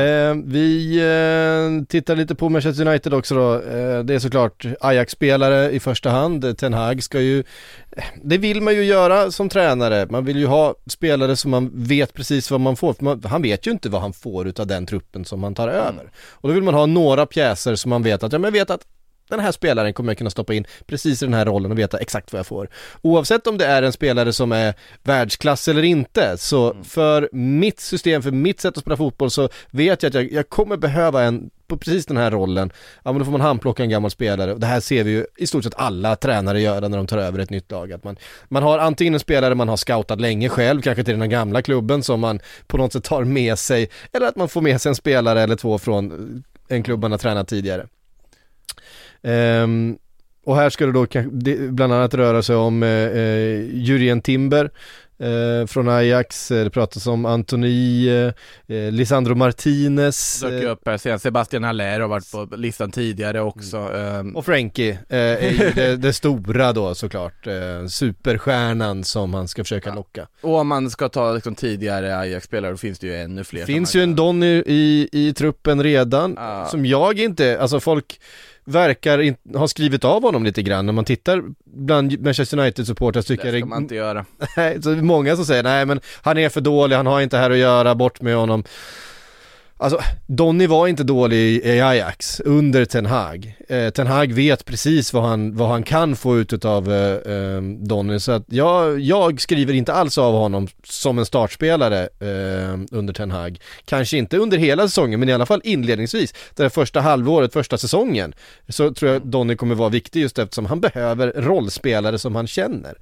Eh, vi eh, tittar lite på Manchester United också då. Eh, det är såklart Ajax-spelare i första hand. Ten Hag ska ju, det vill man ju göra som tränare. Man vill ju ha spelare som man vet precis vad man får. Man, han vet ju inte vad han får utav den truppen som man tar över. Och då vill man ha några pjäser som man vet att, ja men jag vet att den här spelaren kommer jag kunna stoppa in precis i den här rollen och veta exakt vad jag får. Oavsett om det är en spelare som är världsklass eller inte, så för mitt system, för mitt sätt att spela fotboll så vet jag att jag, jag kommer behöva en på precis den här rollen, ja men då får man handplocka en gammal spelare och det här ser vi ju i stort sett alla tränare göra när de tar över ett nytt lag. Att man, man har antingen en spelare man har scoutat länge själv, kanske till den gamla klubben som man på något sätt tar med sig, eller att man får med sig en spelare eller två från en klubb man har tränat tidigare. Ehm, och här ska det då bland annat röra sig om eh, eh, Jurien Timber eh, från Ajax, eh, det pratas om Antoni, eh, eh, Lisandro Martinez Dök upp här sen, Sebastian Haller har varit på listan tidigare också. ehm, och Frankie eh, är det, det stora då såklart, eh, superstjärnan som han ska försöka locka. Och om man ska ta liksom tidigare Ajax-spelare, då finns det ju ännu fler. Det finns ju en Donny i, i truppen redan, Ja. som jag inte, alltså folk verkar in, ha skrivit av honom lite grann när man tittar bland Manchester United-supportrar tycker Det jag ska man inte göra. Nej, så det många som säger nej men han är för dålig, han har inte här att göra, bort med honom. Alltså, Donny var inte dålig i Ajax under Ten Hag. Eh, Ten Hag vet precis vad han, vad han kan få ut av eh, eh, Donny, så att jag, jag skriver inte alls av honom som en startspelare eh, under Ten Hag. Kanske inte under hela säsongen, men i alla fall inledningsvis, det här första halvåret, första säsongen, så tror jag Donny kommer vara viktig just eftersom han behöver rollspelare som han känner.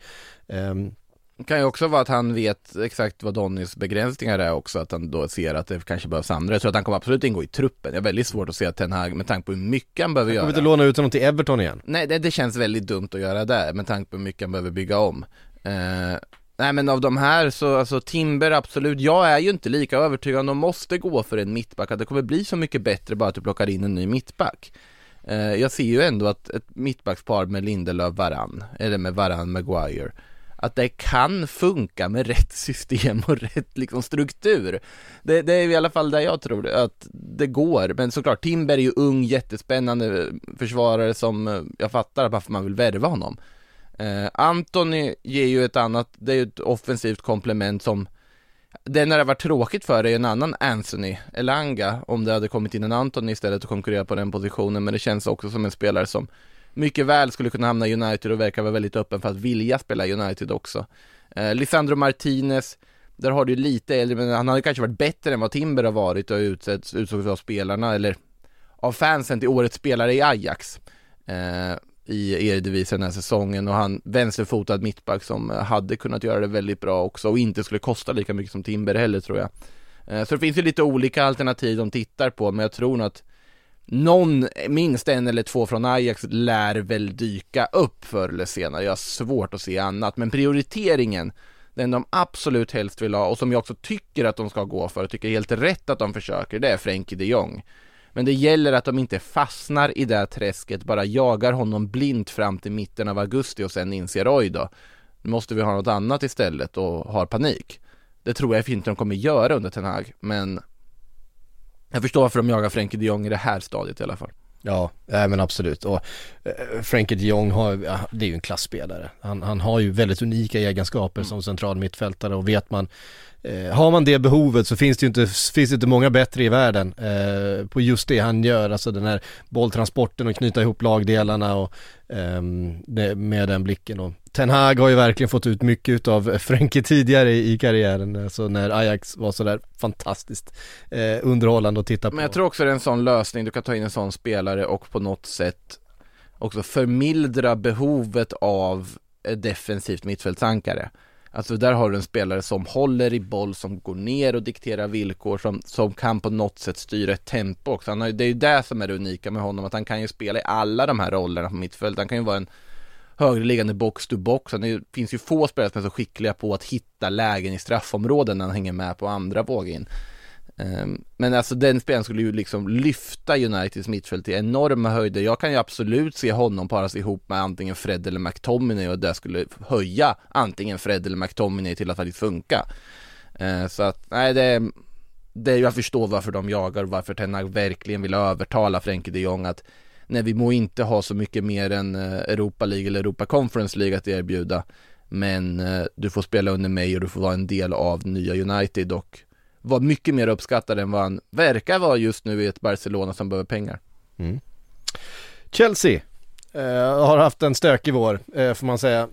Ehm, det kan ju också vara att han vet exakt vad Donnys begränsningar är också, att han då ser att det kanske behövs andra. Jag tror att han kommer absolut ingå i truppen. Jag har väldigt svårt att se att Ten Hag, med tanke på hur mycket han behöver Kommer göra. inte låna ut honom till Everton igen? Nej, det, det känns väldigt dumt att göra det, med tanke på hur mycket han behöver bygga om. Eh, nej men av de här så, alltså Timber absolut, jag är ju inte lika övertygad de måste gå för en mittback, att det kommer bli så mycket bättre bara att du plockar in en ny mittback. Eh, jag ser ju ändå att ett mittbackspar med Lindelöf Varann, eller med Varann Maguire, att det kan funka med rätt system och rätt liksom struktur. Det, det är i alla fall där jag tror att det går, men såklart Timber är ju ung, jättespännande försvarare som eh, jag fattar varför man vill värva honom. Eh, Anthony ger ju ett annat, det är ju ett offensivt komplement som det när det var tråkigt för är ju en annan Anthony Elanga om det hade kommit in en Anthony istället och konkurrerat på den positionen men det känns också som en spelare som mycket väl skulle kunna hamna i United och verkar vara väldigt öppen för att vilja spela i United också. Eh, Lisandro Martinez, där har du lite äldre, men han hade kanske varit bättre än vad Timber har varit och utsetts, utsågs av spelarna eller av fansen till årets spelare i Ajax. Eh, i Eredivisie den här säsongen och han vänsterfotad mittback som hade kunnat göra det väldigt bra också och inte skulle kosta lika mycket som Timber heller tror jag. Eh, Så det finns ju lite olika alternativ de tittar på men jag tror nog att någon, minst en eller två från Ajax lär väl dyka upp förr eller senare. Jag har svårt att se annat men prioriteringen den de absolut helst vill ha och som jag också tycker att de ska gå för och tycker helt rätt att de försöker det är Frenkie de Jong. Men det gäller att de inte fastnar i det här träsket, bara jagar honom blint fram till mitten av augusti och sen inser oj då, nu måste vi ha något annat istället och har panik. Det tror jag inte de kommer göra under Ten Hag, men jag förstår varför de jagar Frenkie de Jong i det här stadiet i alla fall. Ja, nej men absolut. Och eh, Frenkie de Jong har, ja, det är ju en klassspelare. Han, han har ju väldigt unika egenskaper som central mittfältare och vet man har man det behovet så finns det ju inte, finns det inte många bättre i världen eh, på just det han gör, alltså den här bolltransporten och knyta ihop lagdelarna och det, med den blicken och Ten Hag har ju verkligen fått ut mycket av Frenkie tidigare i, karriären, alltså när Ajax var sådär fantastiskt eh, underhållande att titta på. Men jag tror också det är en sån lösning, du kan ta in en sån spelare och på något sätt också förmildra behovet av ett defensivt mittfältsankare. Alltså där har du en spelare som håller i boll, som går ner och dikterar villkor, som, som kan på något sätt styra ett tempo också. Han har, det är ju det som är det unika med honom, att han kan ju spela i alla de här rollerna på mittfält. Han kan ju vara en högerliggande box to box. Det finns ju få spelare som är så skickliga på att hitta lägen i straffområden när han hänger med på andra vågen. Ehm, men alltså den spelaren skulle ju liksom lyfta Uniteds mittfält till enorma höjder. Jag kan ju absolut se honom paras ihop med antingen Fred eller McTominay och det skulle höja antingen Fred eller McTominay till att faktiskt funka. Ehm, så att, nej det, det, jag förstår varför de jagar och varför Tenag verkligen vill övertala Frenkie de Jong att nej vi må inte ha så mycket mer än eh, Europa League eller Europa Conference League att erbjuda men eh, du får spela under mig och du får vara en del av nya United och var mycket mer uppskattad än vad han verkar vara just nu i ett Barcelona som behöver pengar. Mm. Chelsea eh, har haft en stökig vår eh, får man säga.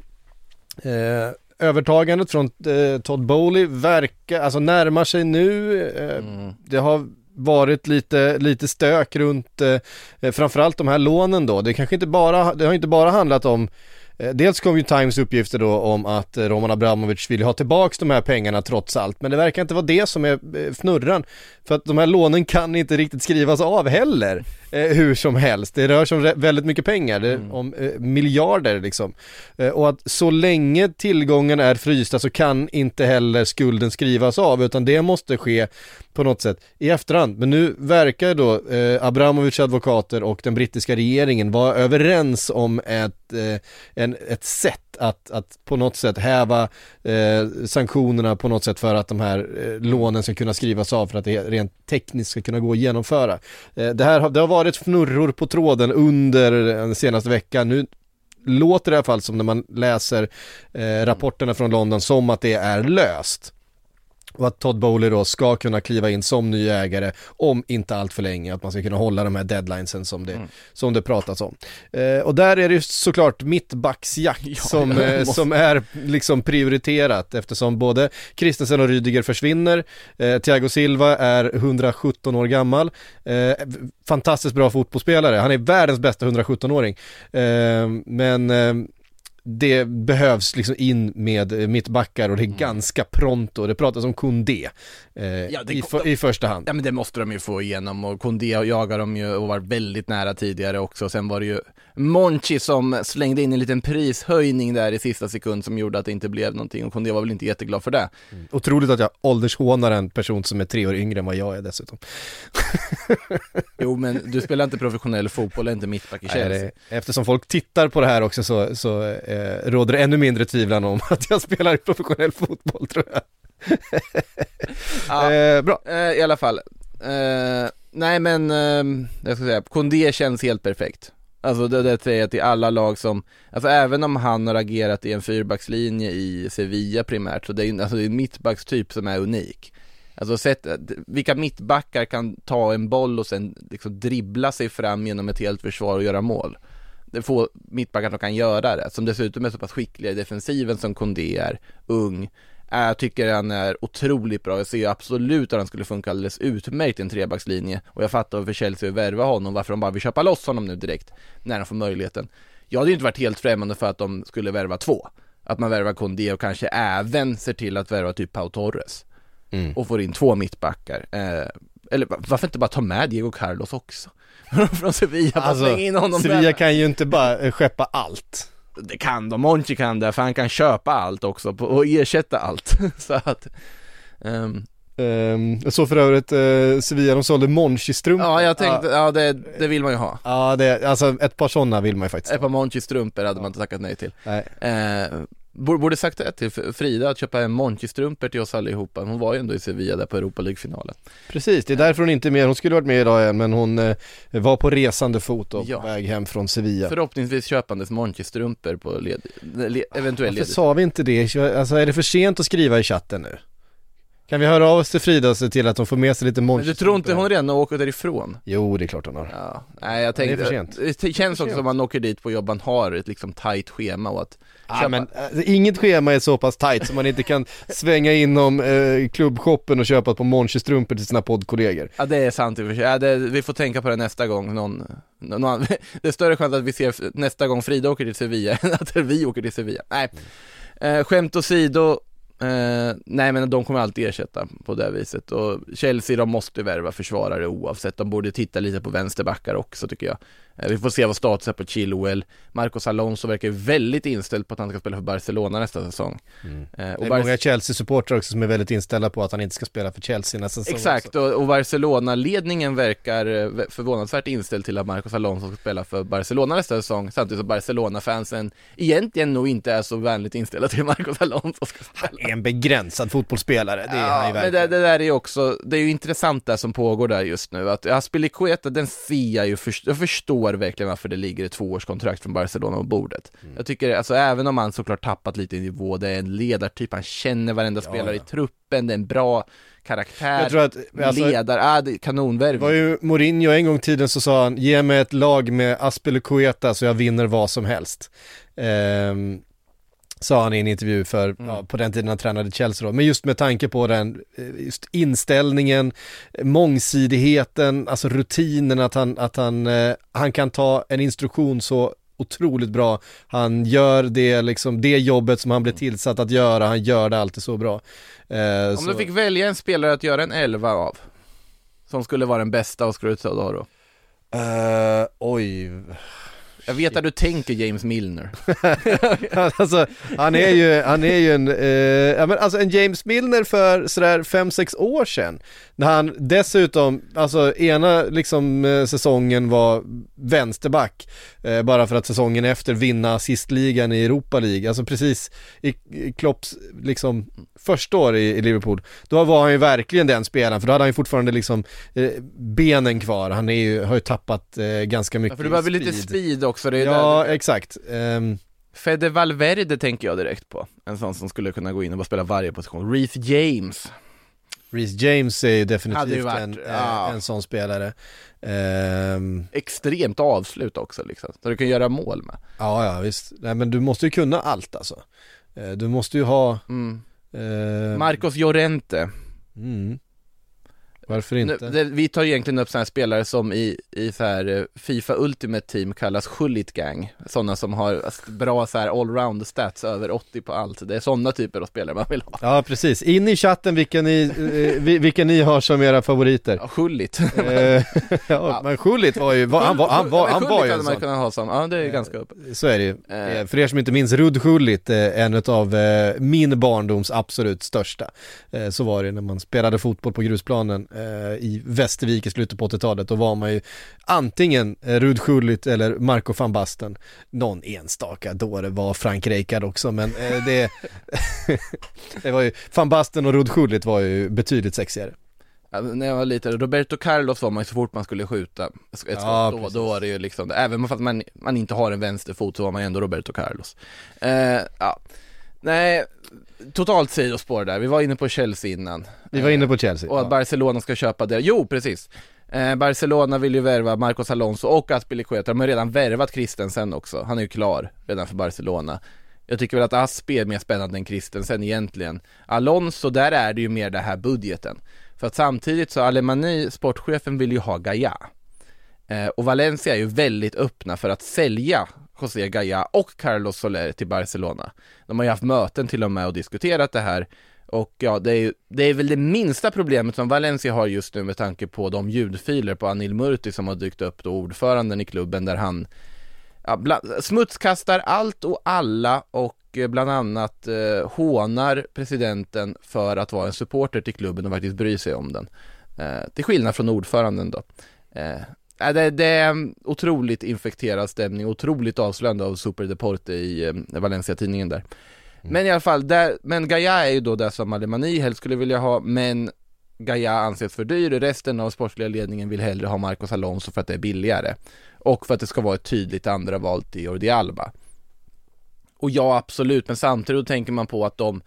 Eh, övertagandet från eh, Todd Bowley verkar, alltså närmar sig nu. Mm. Det har varit lite, lite stök runt eh, framförallt de här lånen då. Det kanske inte bara, det har inte bara handlat om Eh, dels kom ju Times uppgifter då om att eh, Roman Abramovic vill ha tillbaks de här pengarna trots allt, men det verkar inte vara det som är eh, fnurran. För att de här lånen kan inte riktigt skrivas av heller. eh, hur som helst. Det rör sig om väldigt mycket pengar, det, Mm. om eh, miljarder liksom. Eh, och att så länge tillgången är frysta så kan inte heller skulden skrivas av, utan det måste ske på något sätt i efterhand. Men nu verkar då eh, Abramovic advokater och den brittiska regeringen vara överens om ett, eh, en, ett sätt att, att på något sätt häva eh, sanktionerna på något sätt för att de här eh, lånen ska kunna skrivas av för att det rent tekniskt ska kunna gå att genomföra. Eh, det här har, det har varit fnurror på tråden under den senaste veckan. Nu låter det i alla fall som när man läser eh, rapporterna från London som att det är löst. Och att Todd Bowley då ska kunna kliva in som ny ägare om inte allt för länge, att man ska kunna hålla de här deadlinesen som det, som det pratas om. Eh, och där är det ju såklart mittbacksjakt som, jag eh, som är liksom prioriterat eftersom både Christensen och Rydiger försvinner, eh, Thiago Silva är 117 år gammal, eh, fantastiskt bra fotbollsspelare, han är världens bästa 117-åring, eh, men eh, det behövs liksom in med eh, mittbackar och det är ganska pronto. Det pratas om Koundé eh, Ja, det- i, för, i första hand. Ja men det måste de ju få igenom och Kondé jagar de ju och var väldigt nära tidigare också. Sen var det ju Monchi som slängde in en liten prishöjning där i sista sekund som gjorde att det inte blev någonting och Kondé var väl inte jätteglad för det. Otroligt att jag åldershånar en person som är tre år yngre än vad jag är dessutom. Jo men du spelar inte professionell fotboll, är inte mittback i Chelsea. eftersom folk tittar på det här också så, så eh, råder ännu mindre tvivel om att jag spelar professionell fotboll tror jag. Ja. eh, bra. Eh, I alla fall. Eh, nej men, eh, jag ska säga, Kondé känns helt perfekt. Alltså det, det säger jag till alla lag som, alltså även om han har agerat i en fyrbackslinje i Sevilla primärt, så det är alltså det är en mittbackstyp som är unik. Alltså sett, vilka mittbackar kan ta en boll och sen liksom dribbla sig fram genom ett helt försvar och göra mål? Få mittbackar som kan göra det, som dessutom är så pass skickliga i defensiven som Kondé är, ung. Äh, Jag tycker han är otroligt bra, jag ser absolut att han skulle funka alldeles utmärkt i en trebackslinje och jag fattar varför Chelsea vill värva honom, varför de bara vill köpa loss honom nu direkt när de får möjligheten. Jag hade ju inte varit helt främmande för att de skulle värva två. Att man värvar Kondé och kanske även ser till att värva typ Pau Torres. Mm. Och får in två mittbackar. Eh, eller va- varför inte bara ta med Diego Carlos också? Från Sevilla, Alltså, släng in honom Sevilla där. kan ju inte bara eh, skeppa allt. Det kan de, Monchi kan det, för han kan köpa allt också och ersätta allt. så att, ehm, Um, jag såg för övrigt uh, Sevilla, de sålde Monchi-strumpor. ja jag tänkte, ja det, det vill man ju ha. Ja, det, alltså ett par sådana vill man ju faktiskt Ett par Monchi-strumpor hade man inte tackat nej till. Nej. Eh, borde, sagt det till Frida att köpa en Monchi-strumpor till oss allihopa. Hon var ju ändå i Sevilla där på Europa League-finalen. Precis, det är därför hon inte är med. Hon skulle varit med idag igen men hon eh, var på resande fot och Ja. väg hem från Sevilla. Förhoppningsvis köpandes Monchi-strumpor på led, le, eventuell Varför led. sa vi inte det? Alltså är det för sent att skriva i chatten nu? Kan vi höra av oss till Frida och se till att hon får med sig lite Men du tror inte hon redan har åkt därifrån? Jo, det är klart hon har. Ja, nej jag Det är tänkte, för sent. det känns också som att man åker dit på jobb, man har ett liksom tight schema och att Ja, men äh, inget schema är så pass tight så man inte kan svänga inom eh, klubbshoppen och köpa ett par Monchi-strumpor till sina poddkollegor. Ja det är sant i och för sig, ja, det, vi får tänka på det nästa gång någon, någon. Det är större chans att vi ser nästa gång Frida åker till Sevilla än att vi åker till Sevilla. Nej, eh, skämt åsido, eh, nej men de kommer alltid ersätta på det viset och Chelsea de måste värva försvarare oavsett, de borde titta lite på vänsterbackar också tycker jag. Eh, vi får se vad status är på Chilwell, Marcos Alonso verkar ju väldigt inställd på att han ska spela för Barcelona nästa säsong. Eh, Det är och många Chelsea-supportrar också som är väldigt inställda på att han inte ska spela för Chelsea nästa säsong Exakt, och, och Barcelona-ledningen verkar eh, vä- förvånansvärt inställd till att Marcos Alonso ska spela för Barcelona nästa säsong, samtidigt som Barcelona-fansen egentligen nog inte är så vänligt inställda till Marcos Alonso ska spela. Är en begränsad fotbollsspelare, det är han ju men verkligen. det, det där är ju också, det är ju intressant det som pågår där just nu, att Aspilicueta, den ser jag ju, först, jag förstår verkligen varför det ligger ett tvåårskontrakt från Barcelona på bordet. Mm. Jag tycker, alltså även om han såklart tappat lite i nivå, det är en ledartyp, han känner varenda spelare i truppen, det är en bra karaktär, Jag tror att, alltså, ledare, ah, det är Det kanonvärvning. var ju Mourinho en gång i tiden så sa han, ge mig ett lag med Aspilicueta så jag vinner vad som helst. Ehm, sa han i en intervju för, Mm. ja, på den tiden han tränade Chelsea då. Men just med tanke på den, eh, just inställningen, eh, mångsidigheten, alltså rutinen att han, att han, eh, han kan ta en instruktion så otroligt bra. Han gör det, liksom, det jobbet som han blir tillsatt att göra, han gör det alltid så bra. Eh, Om så, du fick välja en spelare att göra en elva av, som skulle vara den bästa och skulle ta då då? Eh, oj. Jag vet att du tänker James Milner. alltså, han är ju, han är ju en, eh, ja men alltså en James Milner för sådär 5-6 år sedan. När han dessutom, alltså ena liksom eh, säsongen var vänsterback. Eh, bara för att säsongen efter vinna assistligan i Europa League. Alltså precis i, i Klopps liksom första år i, i Liverpool. Då var han ju verkligen den spelaren, för då hade han ju fortfarande liksom eh, benen kvar. Han är ju, har ju tappat eh, ganska mycket Ja, för det behöver lite speed. speed också, det är Ja, där, exakt. Ehm, Fede Valverde tänker jag direkt på. En sån som skulle kunna gå in och bara spela varje position. Reece James. Reece James är ju definitivt varit, en, ja. eh, en sån spelare. Ehm, Extremt avslut också liksom, så du kan göra mål med. ja, ja visst. Nej men du måste ju kunna allt alltså. Eh, du måste ju ha... Mm. eh, Marcos Llorente. mm. Varför Nu, inte? det, vi tar egentligen upp sådana spelare som i, i så här eh, Fifa Ultimate Team kallas Schullit Gang. Sådana som har bra så här allround stats över 80 på allt. Det är sådana typer av spelare man vill ha. Ja precis, in i chatten vilka ni, eh, vi- vilka ni har som era favoriter. Ja, Schullit. Eh, ja, men Schullit var ju, var, han var, han var, han var ju en man sån. kunnat ha som, ja det är ganska upp. Så är det ju. Eh. Eh, För er som inte minns, Rudd Schullit, eh, en av eh, min barndoms absolut största. Eh, Så var det när man spelade fotboll på grusplanen eh, i Västervik i slutet på 80-talet. Då var man ju antingen eh, Rudd Schullit eller Marco van Basten. Någon enstaka då det var Frank Rijkaard också, men eh, det, det var ju, van Basten och Rudd Schullit var ju betydligt sexigare. Ja, när jag var liten, Roberto Carlos var man ju så fort man skulle skjuta ett skott, Ja, då, precis. då var det ju liksom, även fast man, man inte har en vänsterfot så var man ju ändå Roberto Carlos. Eh, ja, nej, totalt sidospår där, vi var inne på Chelsea innan. Vi var inne på Chelsea. Och att Ja. Barcelona ska köpa det, jo precis. Eh, Barcelona vill ju värva Marcos Alonso och Aspilicueta, de har redan värvat Christensen också, han är ju klar redan för Barcelona. Jag tycker väl att Aspi är mer spännande än Christensen egentligen. Alonso, där är det ju mer det här budgeten. För att samtidigt så Alemani, sportchefen, vill ju ha Gaia. Eh, och Valencia är ju väldigt öppna för att sälja José Gaya och Carlos Soler till Barcelona. De har ju haft möten till och med och diskuterat det här. Och ja, det är, ju, det är väl det minsta problemet som Valencia har just nu med tanke på de ljudfiler på Anil Murti som har dykt upp då, ordföranden i klubben där han ja, bland, smutskastar allt och alla och eh, bland annat eh, hånar presidenten för att vara en supporter till klubben och faktiskt bry sig om den. Eh, till skillnad från ordföranden då. Eh, det, det är en otroligt infekterad stämning, otroligt avslöjande av Super Deporte i eh, Valencia-tidningen där. Men i alla fall, där, men Gaia är ju då det som Alemani helst skulle vilja ha, men Gaia anses för dyr, resten av sportsliga ledningen vill hellre ha Marcos Alonso för att det är billigare. Och för att det ska vara ett tydligt andra val till Jordi Alba. Och ja, absolut, men samtidigt tänker man på att de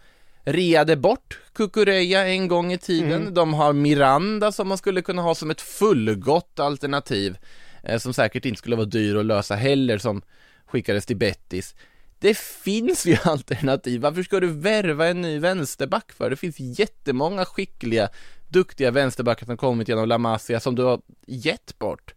reade bort Kukureya en gång i tiden. De har Miranda som man skulle kunna ha som ett fullgott alternativ. Eh, som säkert inte skulle vara dyr att lösa heller, som skickades till Bettis. Det finns ju alternativ. Varför ska du värva en ny vänsterback för? Det finns jättemånga skickliga, duktiga vänsterbackar som kommit genom La Masia som du har gett bort.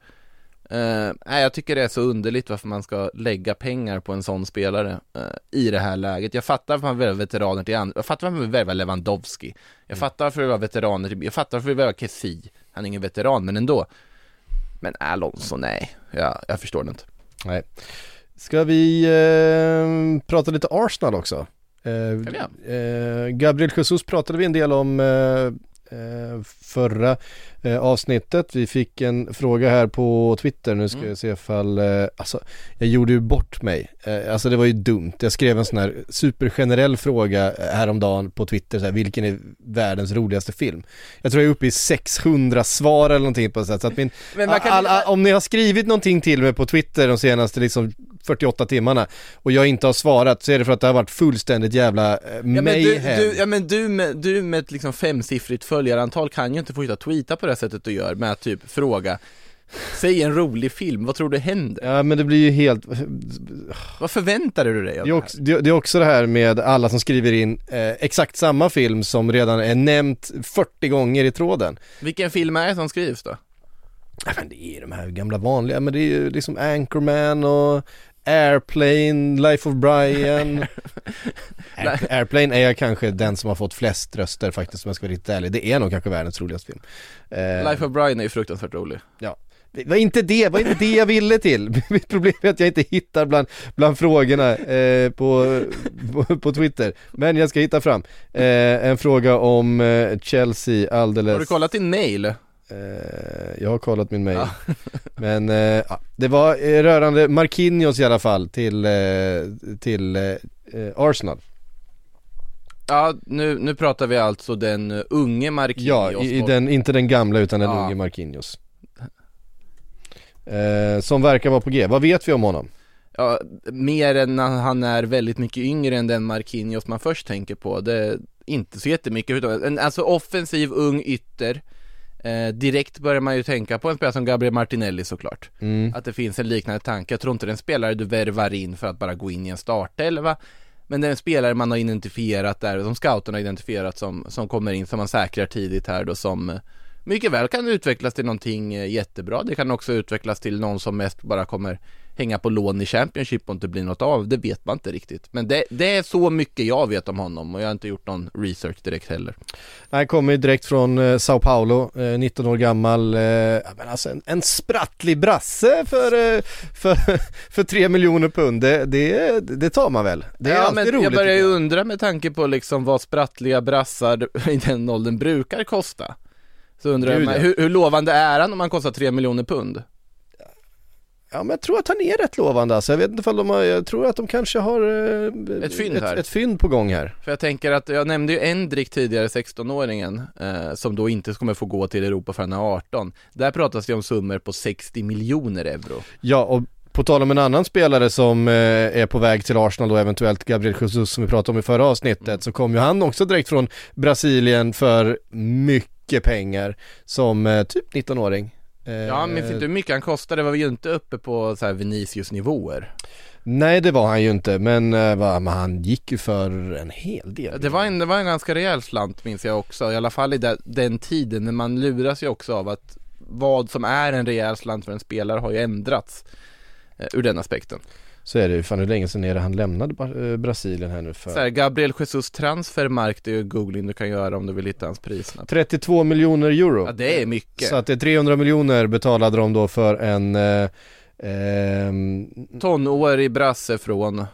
Uh, nej, jag tycker det är så underligt varför man ska lägga pengar på en sån spelare eh, i det här läget. Jag fattar varför man vill värva veteraner till andra, jag fattar varför man vill värva Lewandowski. Jag fattar varför vill värva veteraner till, jag fattar varför man vill värva Kessi. Han är ingen veteran, men ändå. Men Alonso, nej. Ja, jag förstår det inte. Nej. Ska vi eh, prata lite Arsenal också? Eh, vi eh, Gabriel Jesus pratade vi en del om eh, förra eh, avsnittet. Vi fick en fråga här på Twitter, nu ska Mm. jag se ifall, eh, alltså jag gjorde ju bort mig. Eh, alltså det var ju dumt. Jag skrev en sån här supergenerell fråga eh, häromdagen på Twitter, så här, vilken är världens roligaste film? Jag tror jag är uppe i 600 svar eller någonting på sätt. Så att min, kan- all, all, om ni har skrivit någonting till mig på Twitter de senaste liksom 48 timmarna och jag inte har svarat så är det för att det har varit fullständigt jävla eh, Ja men, du, mayhem. du, ja, men du, med, du med ett liksom femsiffrigt följarantal kan ju inte fortsätta tweeta på det sättet du gör med att typ fråga Säg en rolig film, vad tror du händer? Ja men det blir ju helt, Vad förväntar du dig av det är, det också, det, det är också det här med alla som skriver in eh, exakt samma film som redan är nämnt 40 gånger i tråden. här? Vilken film är det som skrivs då? Ja men det är de här gamla vanliga, men det är ju liksom Anchorman och Airplane, Life of Brian Air, Airplane är kanske den som har fått flest röster faktiskt om jag ska vara riktigt ärlig. Det är nog kanske världens roligaste film. Eh, Life of Brian är ju fruktansvärt rolig. Ja, Det var inte det, var inte det jag ville till. Mitt problem är att jag inte hittar bland, bland frågorna eh, på, på, på Twitter. Men jag ska hitta fram. Eh, en fråga om eh, Chelsea alldeles... Har du kollat din mail? Eh, jag har kollat min mail. Men eh, ja, det var eh, rörande Marquinhos i alla fall till, till Arsenal. Ja, nu, nu pratar vi alltså den unge Marquinhos Ja, i, i den, inte den gamla utan den Ja. unge Marquinhos. Eh, som verkar vara på G. Vad vet vi om honom? Ja, mer än när han är väldigt mycket yngre än den Marquinhos man först tänker på. Det är inte så jättemycket alltså offensiv ung ytter. Eh, direkt börjar man ju tänka på en spelare som Gabriel Martinelli såklart. Mm. Att det finns en liknande tanke. Jag tror inte det är en spelare du värvar in för att bara gå in i en startelva. Men det är en spelare man har identifierat där, som scouterna har identifierat som, som kommer in, som man säkrar tidigt här då som mycket väl kan utvecklas till någonting eh, jättebra. Det kan också utvecklas till någon som mest bara kommer hänga på lån i Championship och inte bli något av. Det vet man inte riktigt. Men det, det är så mycket jag vet om honom och jag har inte gjort någon research direkt heller. Han kommer ju direkt från eh, Sao Paulo, eh, 19 år gammal, eh, men alltså en, en sprattlig brasse för, eh, för, för 3 miljoner pund, det, det, det tar man väl? Det är ja, alltid men roligt jag börjar ju undra med tanke på liksom vad sprattliga brassar i den åldern brukar kosta. Så undrar jag, ja. hur, hur lovande är han om han kostar 3 miljoner pund? Ja men jag tror att han är rätt lovande alltså. jag vet inte ifall de har, jag tror att de kanske har eh, Ett fynd ett, här. ett fynd på gång här. För jag tänker att, jag nämnde ju Endrik tidigare, 16-åringen, eh, som då inte kommer få gå till Europa förrän han är 18. Där pratas det om summor på 60 miljoner euro. Ja och på tal om en annan spelare som eh, är på väg till Arsenal då eventuellt Gabriel Jesus som vi pratade om i förra avsnittet så kom ju han också direkt från Brasilien för mycket pengar som eh, typ 19-åring. Eh, Ja, men minns inte hur mycket han kostade, var ju inte uppe på så här Vinicius nivåer. Nej det var han ju inte men, eh, va, men han gick ju för en hel del. Det var en, det var en ganska rejäl slant minns jag också, i alla fall i den, den tiden, men man luras ju också av att vad som är en rejäl slant för en spelare har ju ändrats eh, ur den aspekten. Så är det ju, fan hur länge sedan är det han lämnade eh, Brasilien här nu för? Så här, Gabriel Jesus transfermark, det är ju googling du kan göra om du vill hitta hans pris snabbt. 32 miljoner euro. Ja, det är mycket. Så att det är 300 miljoner betalade de då för en eh, ehm, Tonårig brasse från,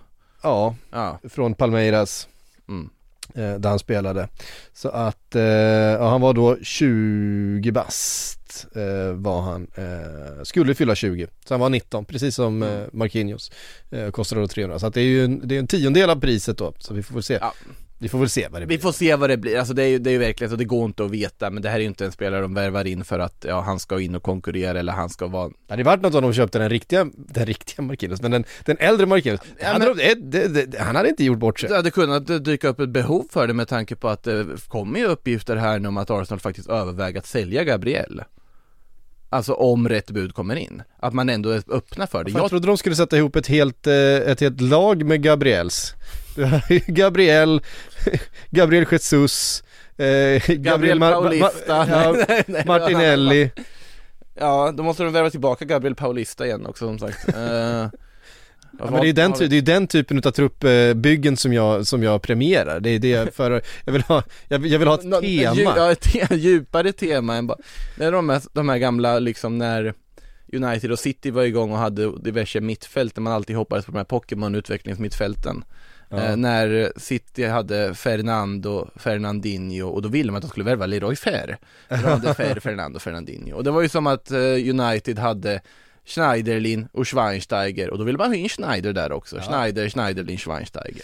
Ja, ja, från Palmeiras mm. Eh, där han spelade. Så att, eh, ja, han var då 20 bast eh, var han, skulle fylla 20. Så han var 19, precis som Mm. eh, Marquinhos. Kostade då 300. Så att det är ju en, det är en tiondel av priset då. Så vi får väl se. Ja. Vi får väl se vad det blir. Vi får se vad det blir, alltså det är ju, det är ju verkligen så, det går inte att veta men det här är ju inte en spelare de värvar in för att ja, han ska in och konkurrera eller han ska vara Det hade varit något om de köpte den riktiga, den riktiga Marquinhos, men den, den äldre Marquinhos, Ja, hade men- de, det, det, han hade inte gjort bort sig. Det hade kunnat dyka upp ett behov för det med tanke på att det kommer ju uppgifter här nu om att Arsenal faktiskt överväger att sälja Gabriel Alltså om rätt bud kommer in, att man ändå är öppna för det Jag jag, trodde de skulle sätta ihop ett helt, eh, ett helt lag med Gabriels. Gabriel, Gabriel Jesus, eh, Gabriel, Mar- Paulista. Ma- ja, Nej, nej, Martinelli. Ja, då måste de värva tillbaka Gabriel Paulista igen också som sagt Eh, Ja, men det är ju den, ty- det är den typen av truppbyggen som jag, som jag premierar. Det är det jag för, jag vill ha, jag vill, jag vill ha ett Nå- tema. Dju, ja, ett te, djupare tema än bara, det är de här, de här gamla liksom när United och City var igång och hade diverse mittfält där man alltid hoppades på de här Pokémon-utvecklingsmittfälten Ja. eh, När City hade Fernando, Fernandinho och då ville man att de skulle värva Leroy Fer Då hade Fer, Fernando, Fernandinho och det var ju som att eh, United hade Schneiderlin och Schweinsteiger och då ville man ha in Schneider där också, Schneider, Schneiderlin, Schweinsteiger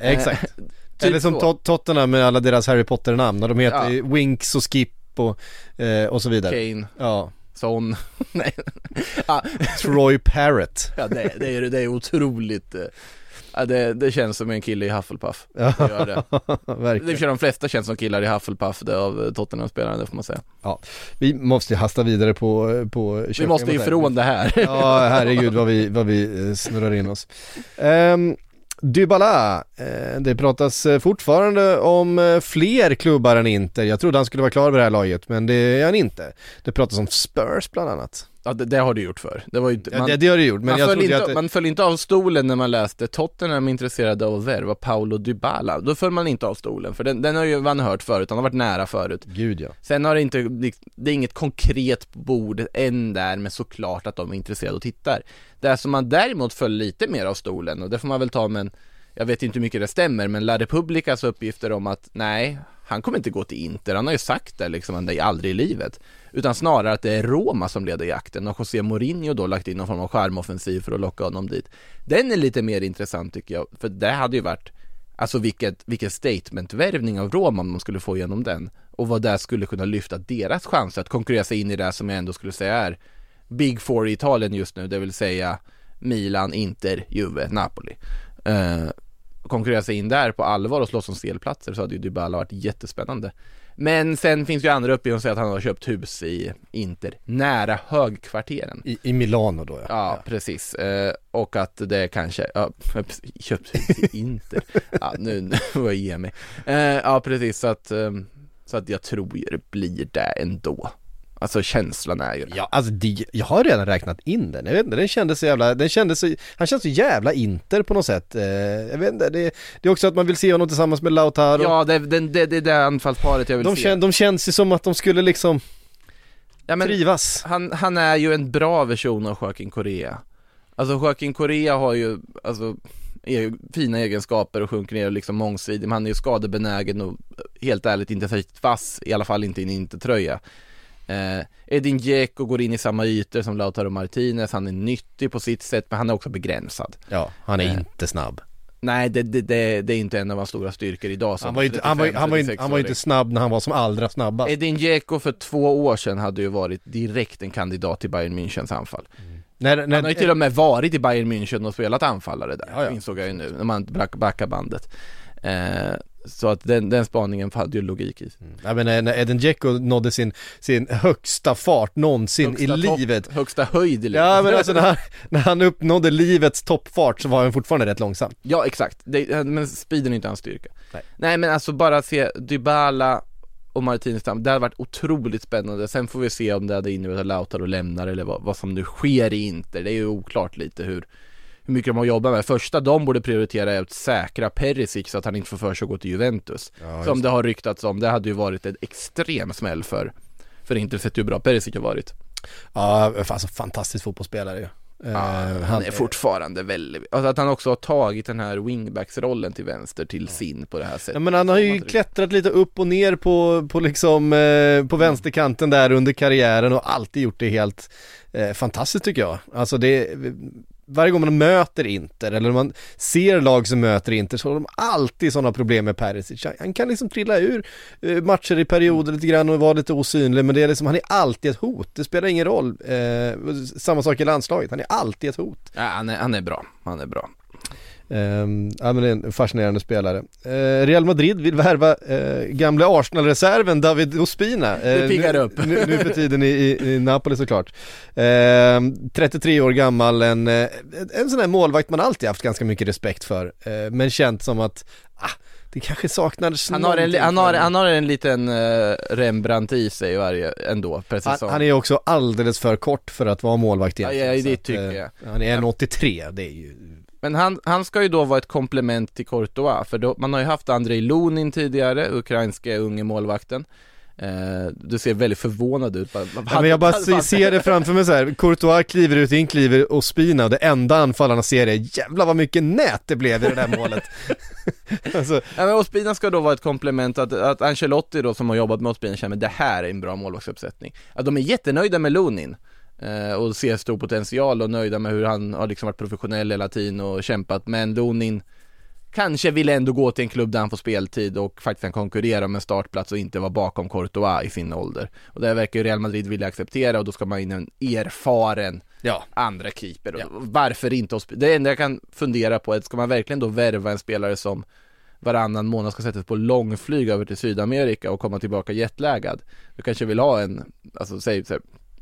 Exakt. Eh, Eller som så. Tot- Tottenham med alla deras Harry Potter-namn, och de heter Ja. Winks och Skip och, eh, och så vidare. Kane, Ja, Son, nej ja, Troy Parrott. Ja det, det, är, det är otroligt eh, ja, det, det känns som en kille i Hufflepuff Ja, Det gör det. Det verkligen. för de flesta känns som killar i Hufflepuff det av eh, Tottenham-spelarna, det får man säga Vi måste ju hasta vidare på, på Vi måste ifrån det här Ja, herregud vad vi, vad vi eh, snurrar in oss. Um, Dybala, eh, det pratas eh, fortfarande om eh, fler klubbar än Inter. Jag trodde han skulle vara klar vid det här laget, men det är han inte. Det pratas om Spurs bland annat. Ja det, det har du gjort för. Det var ju inte, Ja, det, det har du gjort, men man, jag föll inte, att man föll inte av stolen när man läste Tottenham är intresserade av att värva Paolo Dybala. Då föll man inte av stolen, för den, den har ju man hört förut, han har varit nära förut. Gud ja. Sen har det inte, det är inget konkret på bordet än där, men såklart att de är intresserade och tittar. Det som man däremot föll lite mer av stolen, och det får man väl ta med en, jag vet inte hur mycket det stämmer, men La Republicas uppgifter om att nej, han kommer inte gå till Inter, han har ju sagt det liksom, han är aldrig i livet. Utan snarare att det är Roma som leder jakten och José Mourinho då lagt in någon form av charmoffensiv för att locka honom dit. Den är lite mer intressant tycker jag, för det hade ju varit Alltså vilket, vilken statementvärvning av Roma om de skulle få igenom den och vad det skulle kunna lyfta deras chanser att konkurrera sig in i det som jag ändå skulle säga är Big Four i Italien just nu, det vill säga Milan, Inter, Juve, Napoli. Eh, konkurrera sig in där på allvar och slåss om stelplatser så hade ju Dybala varit jättespännande. Men sen finns ju andra uppgifter som säger att han har köpt hus i Inter, nära högkvarteren. I, I Milano då ja. Ja, precis. Eh, och att det kanske, ja, köpt hus i Inter. Ja, nu, nu får jag ge mig. Eh, ja, precis. Så att, eh, så att jag tror ju det blir det ändå. Alltså känslan är ju det. Ja, alltså det, jag har redan räknat in den, jag vet inte, den kändes så jävla, den kändes så, han känns så jävla inter på något sätt. Eh, jag vet inte, det, det är också att man vill se honom tillsammans med Lautaro. Ja, det, det, det, det är det anfallsparet jag vill de, se. kän, de känns ju som att de skulle liksom ja, men, trivas. Han, han är ju en bra version av Joaquin Correa. Alltså Joaquin Correa har ju, alltså e fina egenskaper och sjunker ner och liksom mångsidig, men han är ju skadebenägen och helt ärligt inte särskilt vass, i alla fall inte i en intertröja. Eh, Edin Dzeko går in i samma ytor som Lautaro Martinez, han är nyttig på sitt sätt men han är också begränsad. Ja, han är Eh, inte snabb. Nej, det, det, det, det är inte en av hans stora styrkor idag Han var inte, han var, han var, inte- 35, han var inte snabb när han var som allra snabbast. Edin Dzeko för två år sedan hade ju varit direkt en kandidat till Bayern Münchens anfall. När, Han har ju till och med varit i Bayern München och spelat anfallare där, Ja, ja. insåg jag ju nu, när man back- backar bandet. Eh, så att den, den spaningen hade ju logik i sig. Ja men när, Edin Dzeko nådde sin, sin högsta fart någonsin Högsta i topp- livet. Högsta höjd i livet. Ja men alltså när han, när han uppnådde livets toppfart så var han fortfarande rätt långsam. Ja exakt, det, men speeden är inte hans styrka. Nej. Nej men alltså bara se Dybala och Martinez Tam, det hade varit otroligt spännande. Sen får vi se om det hade inneburit att Lautaro lämnar eller vad, vad som nu sker i Inter. Det är ju oklart lite hur hur mycket de har jobbat med. Första de borde prioritera är att säkra Perisic så att han inte får för sig att gå till Juventus. Ja, som det har ryktats om, det hade ju varit en extrem smäll för För Inter sett hur bra Perisic har varit. Ja, alltså fantastisk fotbollsspelare ju Eh, han är fortfarande väldigt, alltså att han också har tagit den här wingbacksrollen till vänster till sin på det här sättet. Ja men han har ju klättrat lite upp och ner på, på liksom, eh, på vänsterkanten där under karriären och alltid gjort det helt eh, fantastiskt tycker jag. Alltså det, varje gång man möter Inter eller man ser lag som möter Inter så har de alltid sådana problem med Perisic. Han- kan liksom trilla ur eh, matcher i perioder lite grann och vara lite osynlig men det är liksom, han är alltid ett hot. Det spelar ingen roll. Eh, samma sak i landslaget, han är alltid ett hot. Ja, han, är, han är bra, han är bra. Ehm, ja men det är en fascinerande spelare. Eh, Real Madrid vill värva uh, gamle Arsenal-reserven David Ospina. Eh, Det piggar upp. Nu, nu för tiden i, i, i Napoli såklart. Ehm, 33 år gammal, en, eh, en sån här målvakt man alltid haft ganska mycket respekt för. eh, men känt som att, ah, det kanske saknades Han har, en, han, har, han har en liten Rembrandt i sig varje, ändå, per han, säsong. han är också alldeles för kort för att vara målvakt Ja, egentligen. ja, det så att, tycker eh, jag. Han är 1,83, det är ju Men han, han ska ju då vara ett komplement till Courtois, för då, man har ju haft Andrei Lunin tidigare, ukrainska unge målvakten. Eh, du ser väldigt förvånad ut. Vad- Ja, men jag bara vad- se- ser det framför mig så här. Courtois kliver ut, in kliver Ospina och det enda anfallarna ser är jävla vad mycket nät det blev i det där målet. alltså, Ja men Ospina ska då vara ett komplement, att, att Ancelotti då som har jobbat med Ospina känner att det här är en bra målvaktsuppsättning. Att de är jättenöjda med Lunin och ser stor potential och nöjda med hur han har liksom varit professionell hela tiden och kämpat, men Lunin kanske vill ändå gå till en klubb där han får speltid och faktiskt kan konkurrera med startplats och inte vara bakom Courtois i sin ålder. Och det verkar ju Real Madrid vilja acceptera och då ska man in en erfaren ja. andra keeper. Och Varför inte Det enda jag kan fundera på är, ska man verkligen då värva en spelare som varannan månad ska sättas på långflyg över till Sydamerika och komma tillbaka jetlaggad? Du kanske vill ha en, alltså säg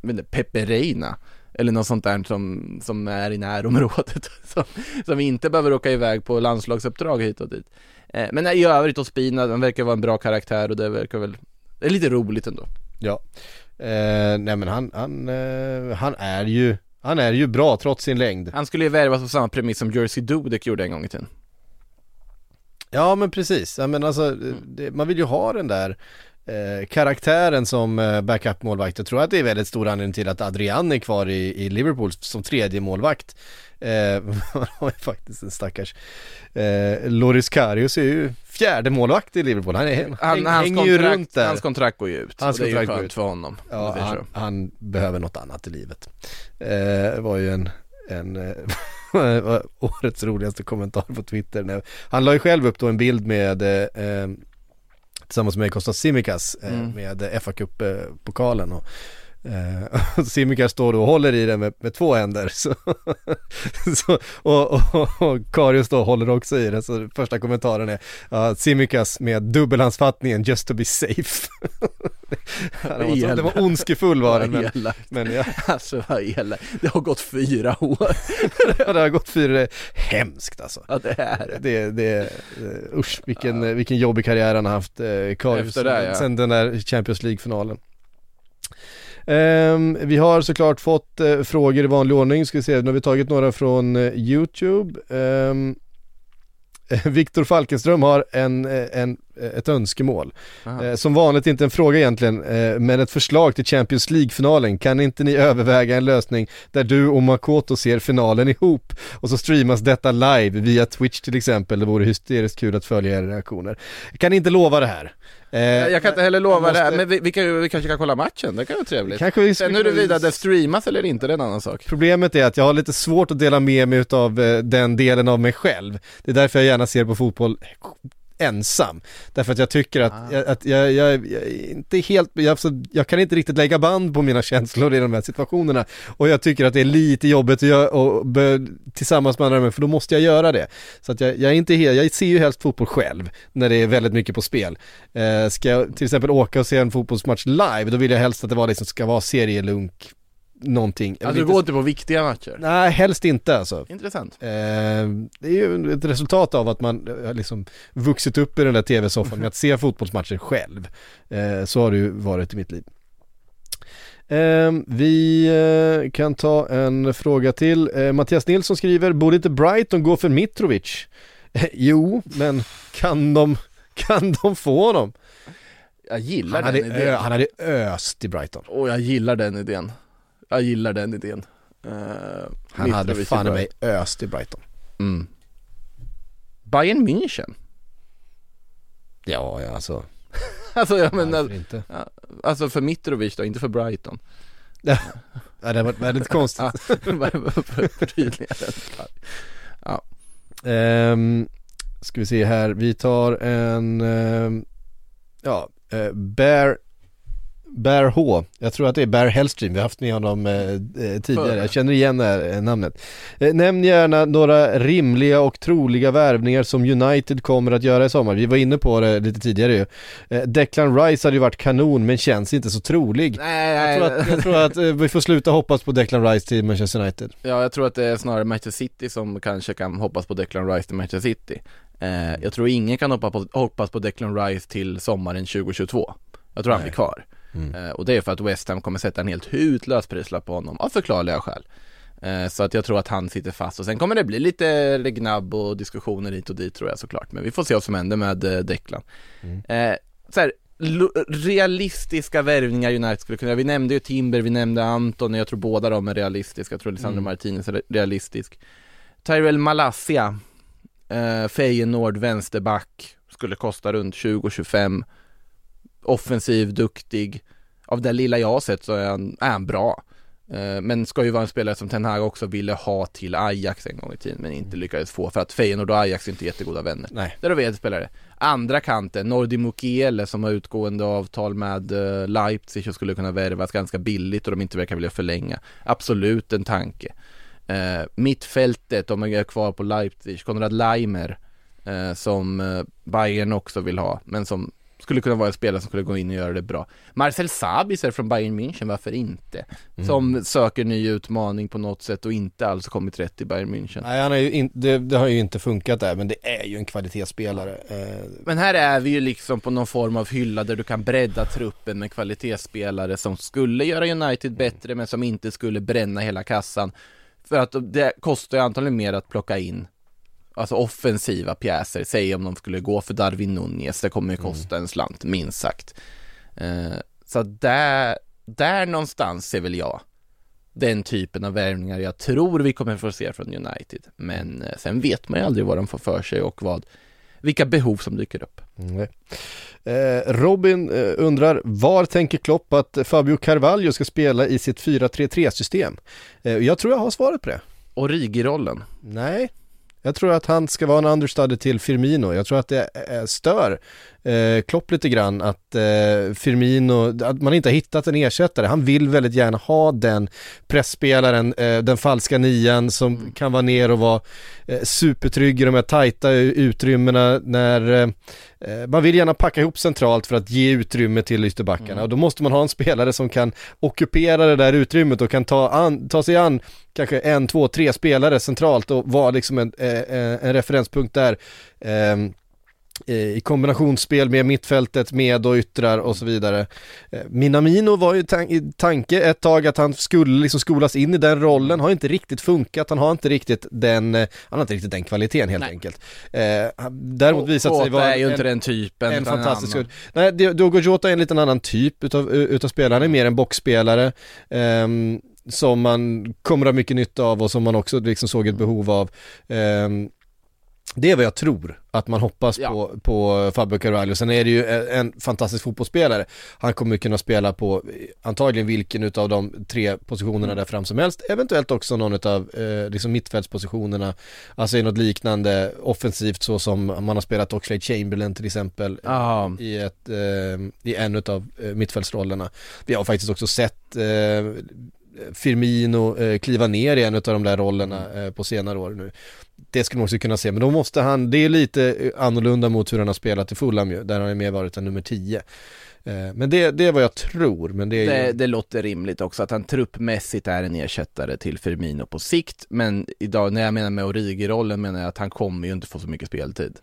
inte, Pepe Reina eller något sånt där som, som är i närområdet som, som inte behöver åka iväg på landslagsuppdrag hit och dit. Eh, men i övrigt Ospina, han verkar vara en bra karaktär och det verkar väl, det är lite roligt ändå. Ja. Eh, nej men han, han, eh, han är ju, han är ju bra trots sin längd. Han skulle ju värvas på samma premiss som Jersey Dudek gjorde en gång i tiden. Ja men precis, ja, men alltså det, man vill ju ha den där eh, karaktären som eh, backup-målvakt. Jag tror att det är väldigt stor anledning till att Adrian är kvar i, i Liverpool som tredje målvakt. Man har ju faktiskt en stackars eh, Loris Karius är ju fjärde målvakt i Liverpool. Han, är, Han, hans, hänger ju runt där. hans kontrakt går ju ut. Hans och det är ju skönt ut. för honom. om Ja, han, han behöver något annat i livet. Eh, var ju en, en eh, årets roligaste kommentar på Twitter. Han la ju själv upp då en bild med eh, tillsammans med Kostas Simikas eh, Mm. med fa Cup-pokalen och Eh, Simikas står då och håller i den med, med två händer så, så, och, och, och Karius då håller också i den så första kommentaren är ja, Simikas med dubbelhandsfattningen just to be safe det, var så, det var ondskefull var den men, men ja, Alltså vad elakt. Det har gått fyra år. det har gått fyra, hemskt alltså Ja det är det. det, det, eh, usch vilken, vilken jobbig karriär han har haft, eh, Karius, Efter det, ja. sen den där Champions League-finalen. Ehm, vi har såklart fått eh, frågor i vanlig ordning, ska vi se, nu har vi tagit några från eh, YouTube. Ehm, Viktor Falkenström har en, eh, en, ett önskemål. Aha. Eh, som vanligt inte en fråga egentligen, eh, men ett förslag till Champions League-finalen. Kan inte ni överväga en lösning där du och Makoto ser finalen ihop och så streamas detta live via Twitch till exempel. Det vore hysteriskt kul att följa era reaktioner. Jag kan inte lova det här. Eh, Jag kan inte heller lova jag det här, måste- men vi, vi, kan, vi kanske kan kolla matchen, det kan vara trevligt. Kanske vi Sen huruvida det streamas eller inte, det är en annan sak. Problemet är att jag har lite svårt att dela med mig av den delen av mig själv. Det är därför jag gärna ser på fotboll ensam. Därför att jag tycker att, Ah. jag, att jag, jag, jag inte helt, jag, alltså, jag kan inte riktigt lägga band på mina känslor i de här situationerna. Och jag tycker att det är lite jobbigt att göra, och, bö- tillsammans med andra för då måste jag göra det. Så att jag, jag är inte helt, jag ser ju helst fotboll själv, när det är väldigt mycket på spel. Eh, ska jag till exempel åka och se en fotbollsmatch live, då vill jag helst att det var liksom, ska vara serielunk, någonting. Alltså du går inte på viktiga matcher? Nej, helst inte alltså. Intressant. Eh, det är ju ett resultat av att man eh, har liksom vuxit upp i den där tv-soffan med att se fotbollsmatcher själv. Eh, så har det ju varit i mitt liv. Eh, vi eh, kan ta en fråga till. Eh, Mattias Nilsson skriver, borde inte Brighton gå för Mitrovic? Eh, jo, men kan de, kan de få honom? Jag gillar Han den hade, idén. ö, han hade öst i Brighton. Och jag gillar den idén. Jag gillar den idén. Uh, Han hade fan i mig öst i Brighton. Mm. Bayern München. Ja, ja alltså. Alltså jag menar, Varför inte? alltså för Mitrovic då, inte för Brighton. Ja, det hade varit väldigt konstigt. Förtydliga. Ja. Ehm, ska vi se här, vi tar en, ehm, ja, eh, Bear, Bear H. Jag tror att det är Bear Hellstream, vi har haft med honom eh, eh, tidigare. Jag känner igen här eh, namnet. Eh, nämn gärna några rimliga och troliga värvningar som United kommer att göra i sommar. Vi var inne på det lite tidigare ju. Eh, Declan Rice hade ju varit kanon men känns inte så trolig. Nej, Jag tror att, jag tror att eh, vi får sluta hoppas på Declan Rice till Manchester United. Ja, jag tror att det är snarare Manchester City som kanske kan hoppas på Declan Rice till Manchester City. Eh, jag tror ingen kan hoppa på, hoppas på Declan Rice till sommaren 2022. Jag tror han blir kvar. Eh, och det är för att West Ham kommer sätta en helt hutlös prislapp på honom av förklarliga skäl. Eh, så att jag tror att han sitter fast och sen kommer det bli lite gnabb och diskussioner hit och dit tror jag såklart. Men vi får se vad som händer med eh, Declan. Eh, så här, realistiska värvningar United skulle kunna göra. Vi nämnde ju Timber, vi nämnde Anton, jag tror båda de är realistiska. Jag tror Alessandro Mm. Martinez är realistisk. Tyrell Malassia, eh, Feyenoord, vänsterback, skulle kosta runt 20-25. Offensiv, duktig. Av det lilla jag har sett så är han, är han bra. Eh, Men ska ju vara en spelare som Ten Hag också ville ha till Ajax en gång i tiden men inte lyckades få för att Feyenoord och Ajax är inte jättegoda vänner. Nej. Där har vi en spelare. Andra kanten, Nordi Mukiele som har utgående avtal med eh, Leipzig och skulle kunna värvas ganska billigt och de inte verkar vilja förlänga. Absolut en tanke. Eh, mittfältet, om man är kvar på Leipzig, Konrad Leimer eh, som Bayern också vill ha, men som skulle kunna vara en spelare som skulle gå in och göra det bra. Marcel Sabitzer från Bayern München, varför inte? Som söker ny utmaning på något sätt och inte alls kommit rätt i Bayern München. Nej, han är ju in, det, det har ju inte funkat där, men det är ju en kvalitetsspelare. Eh, Men här är vi ju liksom på någon form av hylla där du kan bredda truppen med kvalitetsspelare som skulle göra United bättre men som inte skulle bränna hela kassan. För att det kostar ju antagligen mer att plocka in Alltså offensiva pjäser, säg om de skulle gå för Darwin Nunez, det kommer ju kosta en slant, minst sagt. Eh, så där, där någonstans ser väl jag den typen av värvningar jag tror vi kommer få se från United. Men eh, sen vet man ju aldrig vad de får för sig och vad, vilka behov som dyker upp. Nej. Eh, Robin eh, undrar, var tänker Klopp att Fabio Carvalho ska spela i sitt 4-3-3 system? Eh, jag tror jag har svaret på det. Origi-rollen. Nej, jag tror att han ska vara en understudy till Firmino. Jag tror att det eh, stör eh, Klopp lite grann att eh, Firmino, att man inte har hittat en ersättare. Han vill väldigt gärna ha den pressspelaren, eh, den falska nian som kan vara ner och vara eh, supertrygg i de här tajta utrymmena när eh, eh, man vill gärna packa ihop centralt för att ge utrymme till ytterbackarna och då måste man ha en spelare som kan ockupera det där utrymmet och kan ta, an, ta sig an kanske en, två, tre spelare centralt och vara liksom en, eh, eh, en referenspunkt där. Eh, i kombinationsspel med mittfältet, med och yttrar och så vidare. Eh, Minamino var ju tan- i tanke ett tag att han skulle liksom skolas in i den rollen, har inte riktigt funkat, han har inte riktigt den, eh, han har inte riktigt den kvaliteten helt enkelt. Eh, däremot visat sig vara är ju en, inte den typen. en fantastisk annan. Nej, Diogo Jota är en liten annan typ utav, utav spelare, han är mer en boxspelare. ehm, som man kommer att ha mycket nytta av och som man också liksom såg ett behov av. Ehm, det är vad jag tror att man hoppas Ja. på, på Fabio Carvalho. Sen är det ju en, fantastisk fotbollsspelare. Han kommer kunna spela på antagligen vilken utav de tre positionerna där fram som helst. Eventuellt också någon utav eh, liksom mittfältspositionerna. Alltså i något liknande offensivt så som man har spelat Oxlade Chamberlain till exempel. Ja. I, ett, eh, i en utav eh, mittfältsrollerna. Vi har faktiskt också sett eh, Firmino eh, kliva ner i en av de där rollerna eh, på senare år nu. Det skulle man också kunna se, men då måste han, det är lite eh, annorlunda mot hur han har spelat i Fulham ju, där han är mer varit en nummer 10. Eh, men det, det är vad jag tror, men det är Det, ju... det låter rimligt också att han truppmässigt är en ersättare till Firmino på sikt, men idag när jag menar med Origi-rollen menar jag att han kommer ju inte få så mycket speltid.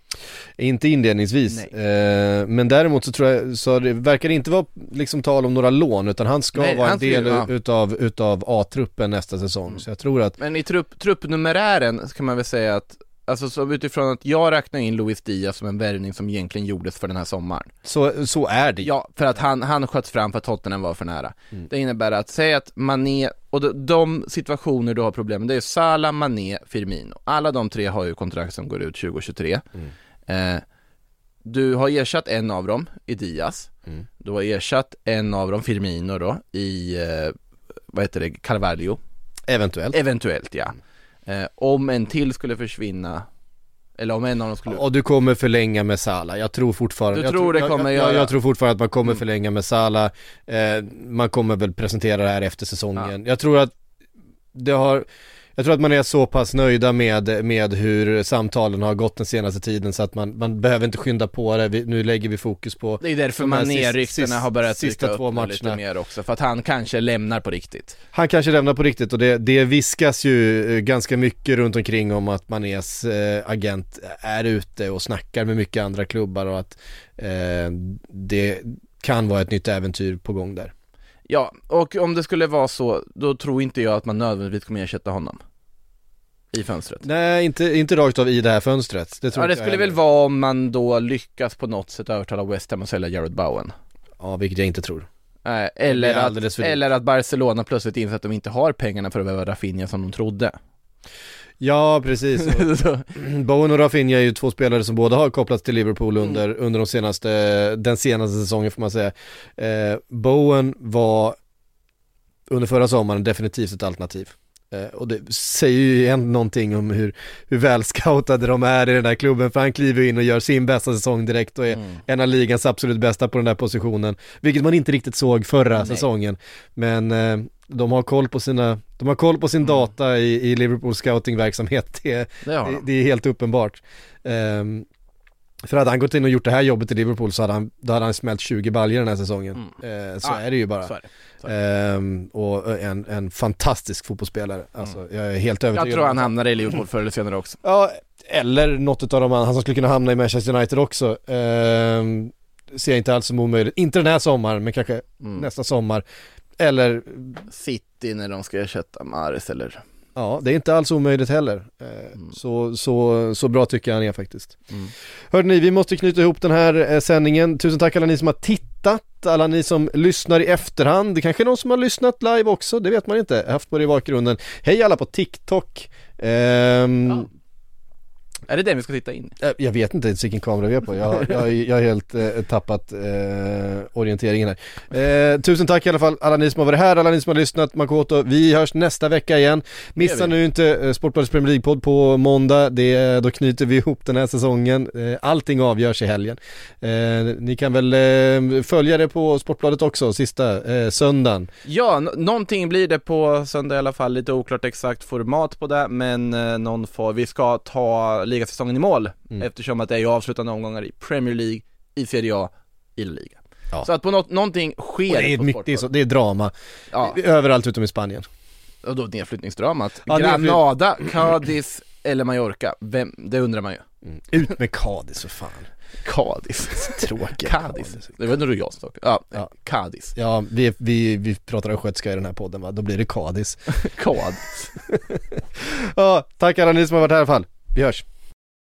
Inte inledningsvis, eh, men däremot så tror jag, så det verkar inte vara liksom tal om några lån, utan han ska Nej, vara en han ska- del ja. utav, utav A-truppen nästa säsong. Så jag tror att, Men i trupp, truppnumerären kan man väl säga att Alltså så utifrån att jag räknar in Luis Diaz som en värvning som egentligen gjordes för den här sommaren. Så, så är det. Ja, för att han, han sköts fram för att Tottenham var för nära. Det innebär att, säg att Mané, och de, de situationer du har problem med, det är Salah, Mané, Firmino. Alla de tre har ju kontrakt som går ut 2023 eh, Du har ersatt en av dem i Diaz. Du har ersatt en av dem, Firmino då, i, eh, vad heter det, Carvalho. Eventuellt. Eventuellt ja. Eh, om en till skulle försvinna, eller om en av dem skulle... Och du kommer förlänga med Salah, jag tror fortfarande Du jag tror det jag, kommer jag, göra- jag, jag tror fortfarande att man kommer Mm. förlänga med Salah eh, Man kommer väl presentera det här efter säsongen. Jag tror att det har jag tror att man är så pass nöjda med, med hur samtalen har gått den senaste tiden så att man, man behöver inte skynda på det, vi, nu lägger vi fokus på Det är därför Mané-ryktena sist- har börjat sista dyka två upp nu lite matcherna. mer också, för att han kanske lämnar på riktigt. Han kanske lämnar på riktigt och det, det viskas ju eh, ganska mycket runt omkring om att Manés eh, agent är ute och snackar med mycket andra klubbar och att eh, det kan vara ett nytt äventyr på gång där. Ja, och om det skulle vara så, då tror inte jag att man nödvändigtvis kommer ersätta honom. I fönstret. Nej, inte, inte rakt av i det här fönstret. Det tror Ja, det skulle väl vara om man då lyckas på något sätt övertala West Ham att sälja Jared Bowen. Ja, vilket jag inte tror. Det eller, att, eller att Barcelona plötsligt inser att de inte har pengarna för att behöva Rafinha som de trodde. Ja, precis. Bowen och Rafinha är ju två spelare som båda har kopplats till Liverpool Mm. under, under de senaste, den senaste säsongen får man säga. Eh, Bowen var under förra sommaren definitivt ett alternativ. Eh, och det säger ju igen någonting om hur, hur väl scoutade de är i den här klubben för han kliver in och gör sin bästa säsong direkt och är Mm. en av ligans absolut bästa på den där positionen. Vilket man inte riktigt såg förra Nej. säsongen. Men eh, de har koll på sina, de har koll på sin data i, i Liverpool scoutingverksamhet. Det, Det det, de. det är helt uppenbart. Ehm, För hade han gått in och gjort det här jobbet i Liverpool så hade han, då hade han smält 20 baljor den här säsongen. Eh, så Ja, är det ju bara. så. Så Ehm, och en, en fantastisk fotbollsspelare. Alltså, jag är helt övertygad Jag tror han hamnar i Liverpool förr eller senare också. Ja, eller något av de andra, han som skulle kunna hamna i Manchester United också. Ehm, ser jag inte alls som omöjligt. Inte den här sommaren, men kanske Mm. nästa sommar. Eller, City när de ska ersätta Mahrez eller ja, det är inte alls omöjligt heller. Eh, så, så, så bra tycker jag han är faktiskt. Mm. Hörde ni, vi måste knyta ihop den här eh, sändningen. Tusen tack alla ni som har tittat, alla ni som lyssnar i efterhand. Det kanske är någon som har lyssnat live också, det vet man inte. Haft på det i bakgrunden. Hej alla på TikTok. Ehm, Är det den vi ska titta in? Eh, Jag vet inte ens vilken kamera vi är på, jag, jag, jag har helt eh, tappat eh, orienteringen här. Eh, tusen tack i alla fall alla ni som har varit här, alla ni som har lyssnat, Makoto. Vi hörs nästa vecka igen. Missa nu inte eh, Sportbladets Premier League-podd på måndag, det, då knyter vi ihop den här säsongen. Eh, allting avgörs i helgen. Ni kan väl följa det på Sportbladet också, sista eh, söndagen. Ja, någonting blir det på söndag i alla fall, lite oklart exakt format på det, men någon får, vi ska ta ligasäsongen i mål, eftersom att det är ju avslutande omgångar i Premier League, i Serie A, i La Liga. Ja. Så att på något, någonting Och sker det, är på mycket, det, är så, det är drama, Ja, överallt utom i Spanien. och då nedflyttningsdramat. Ja, nedflytt- Granada, Cadiz eller Mallorca, vem, det undrar man ju. Ut med Cadiz för fan. Cadiz. Tråkiga Cadiz. Det var nog jag som ja, Ja. Cadiz. Ja, vi, vi, vi pratar östgötska i den här podden va, då blir det Cadiz. Cadiz. Ja, tack alla ni som har varit här i alla fall. Vi hörs.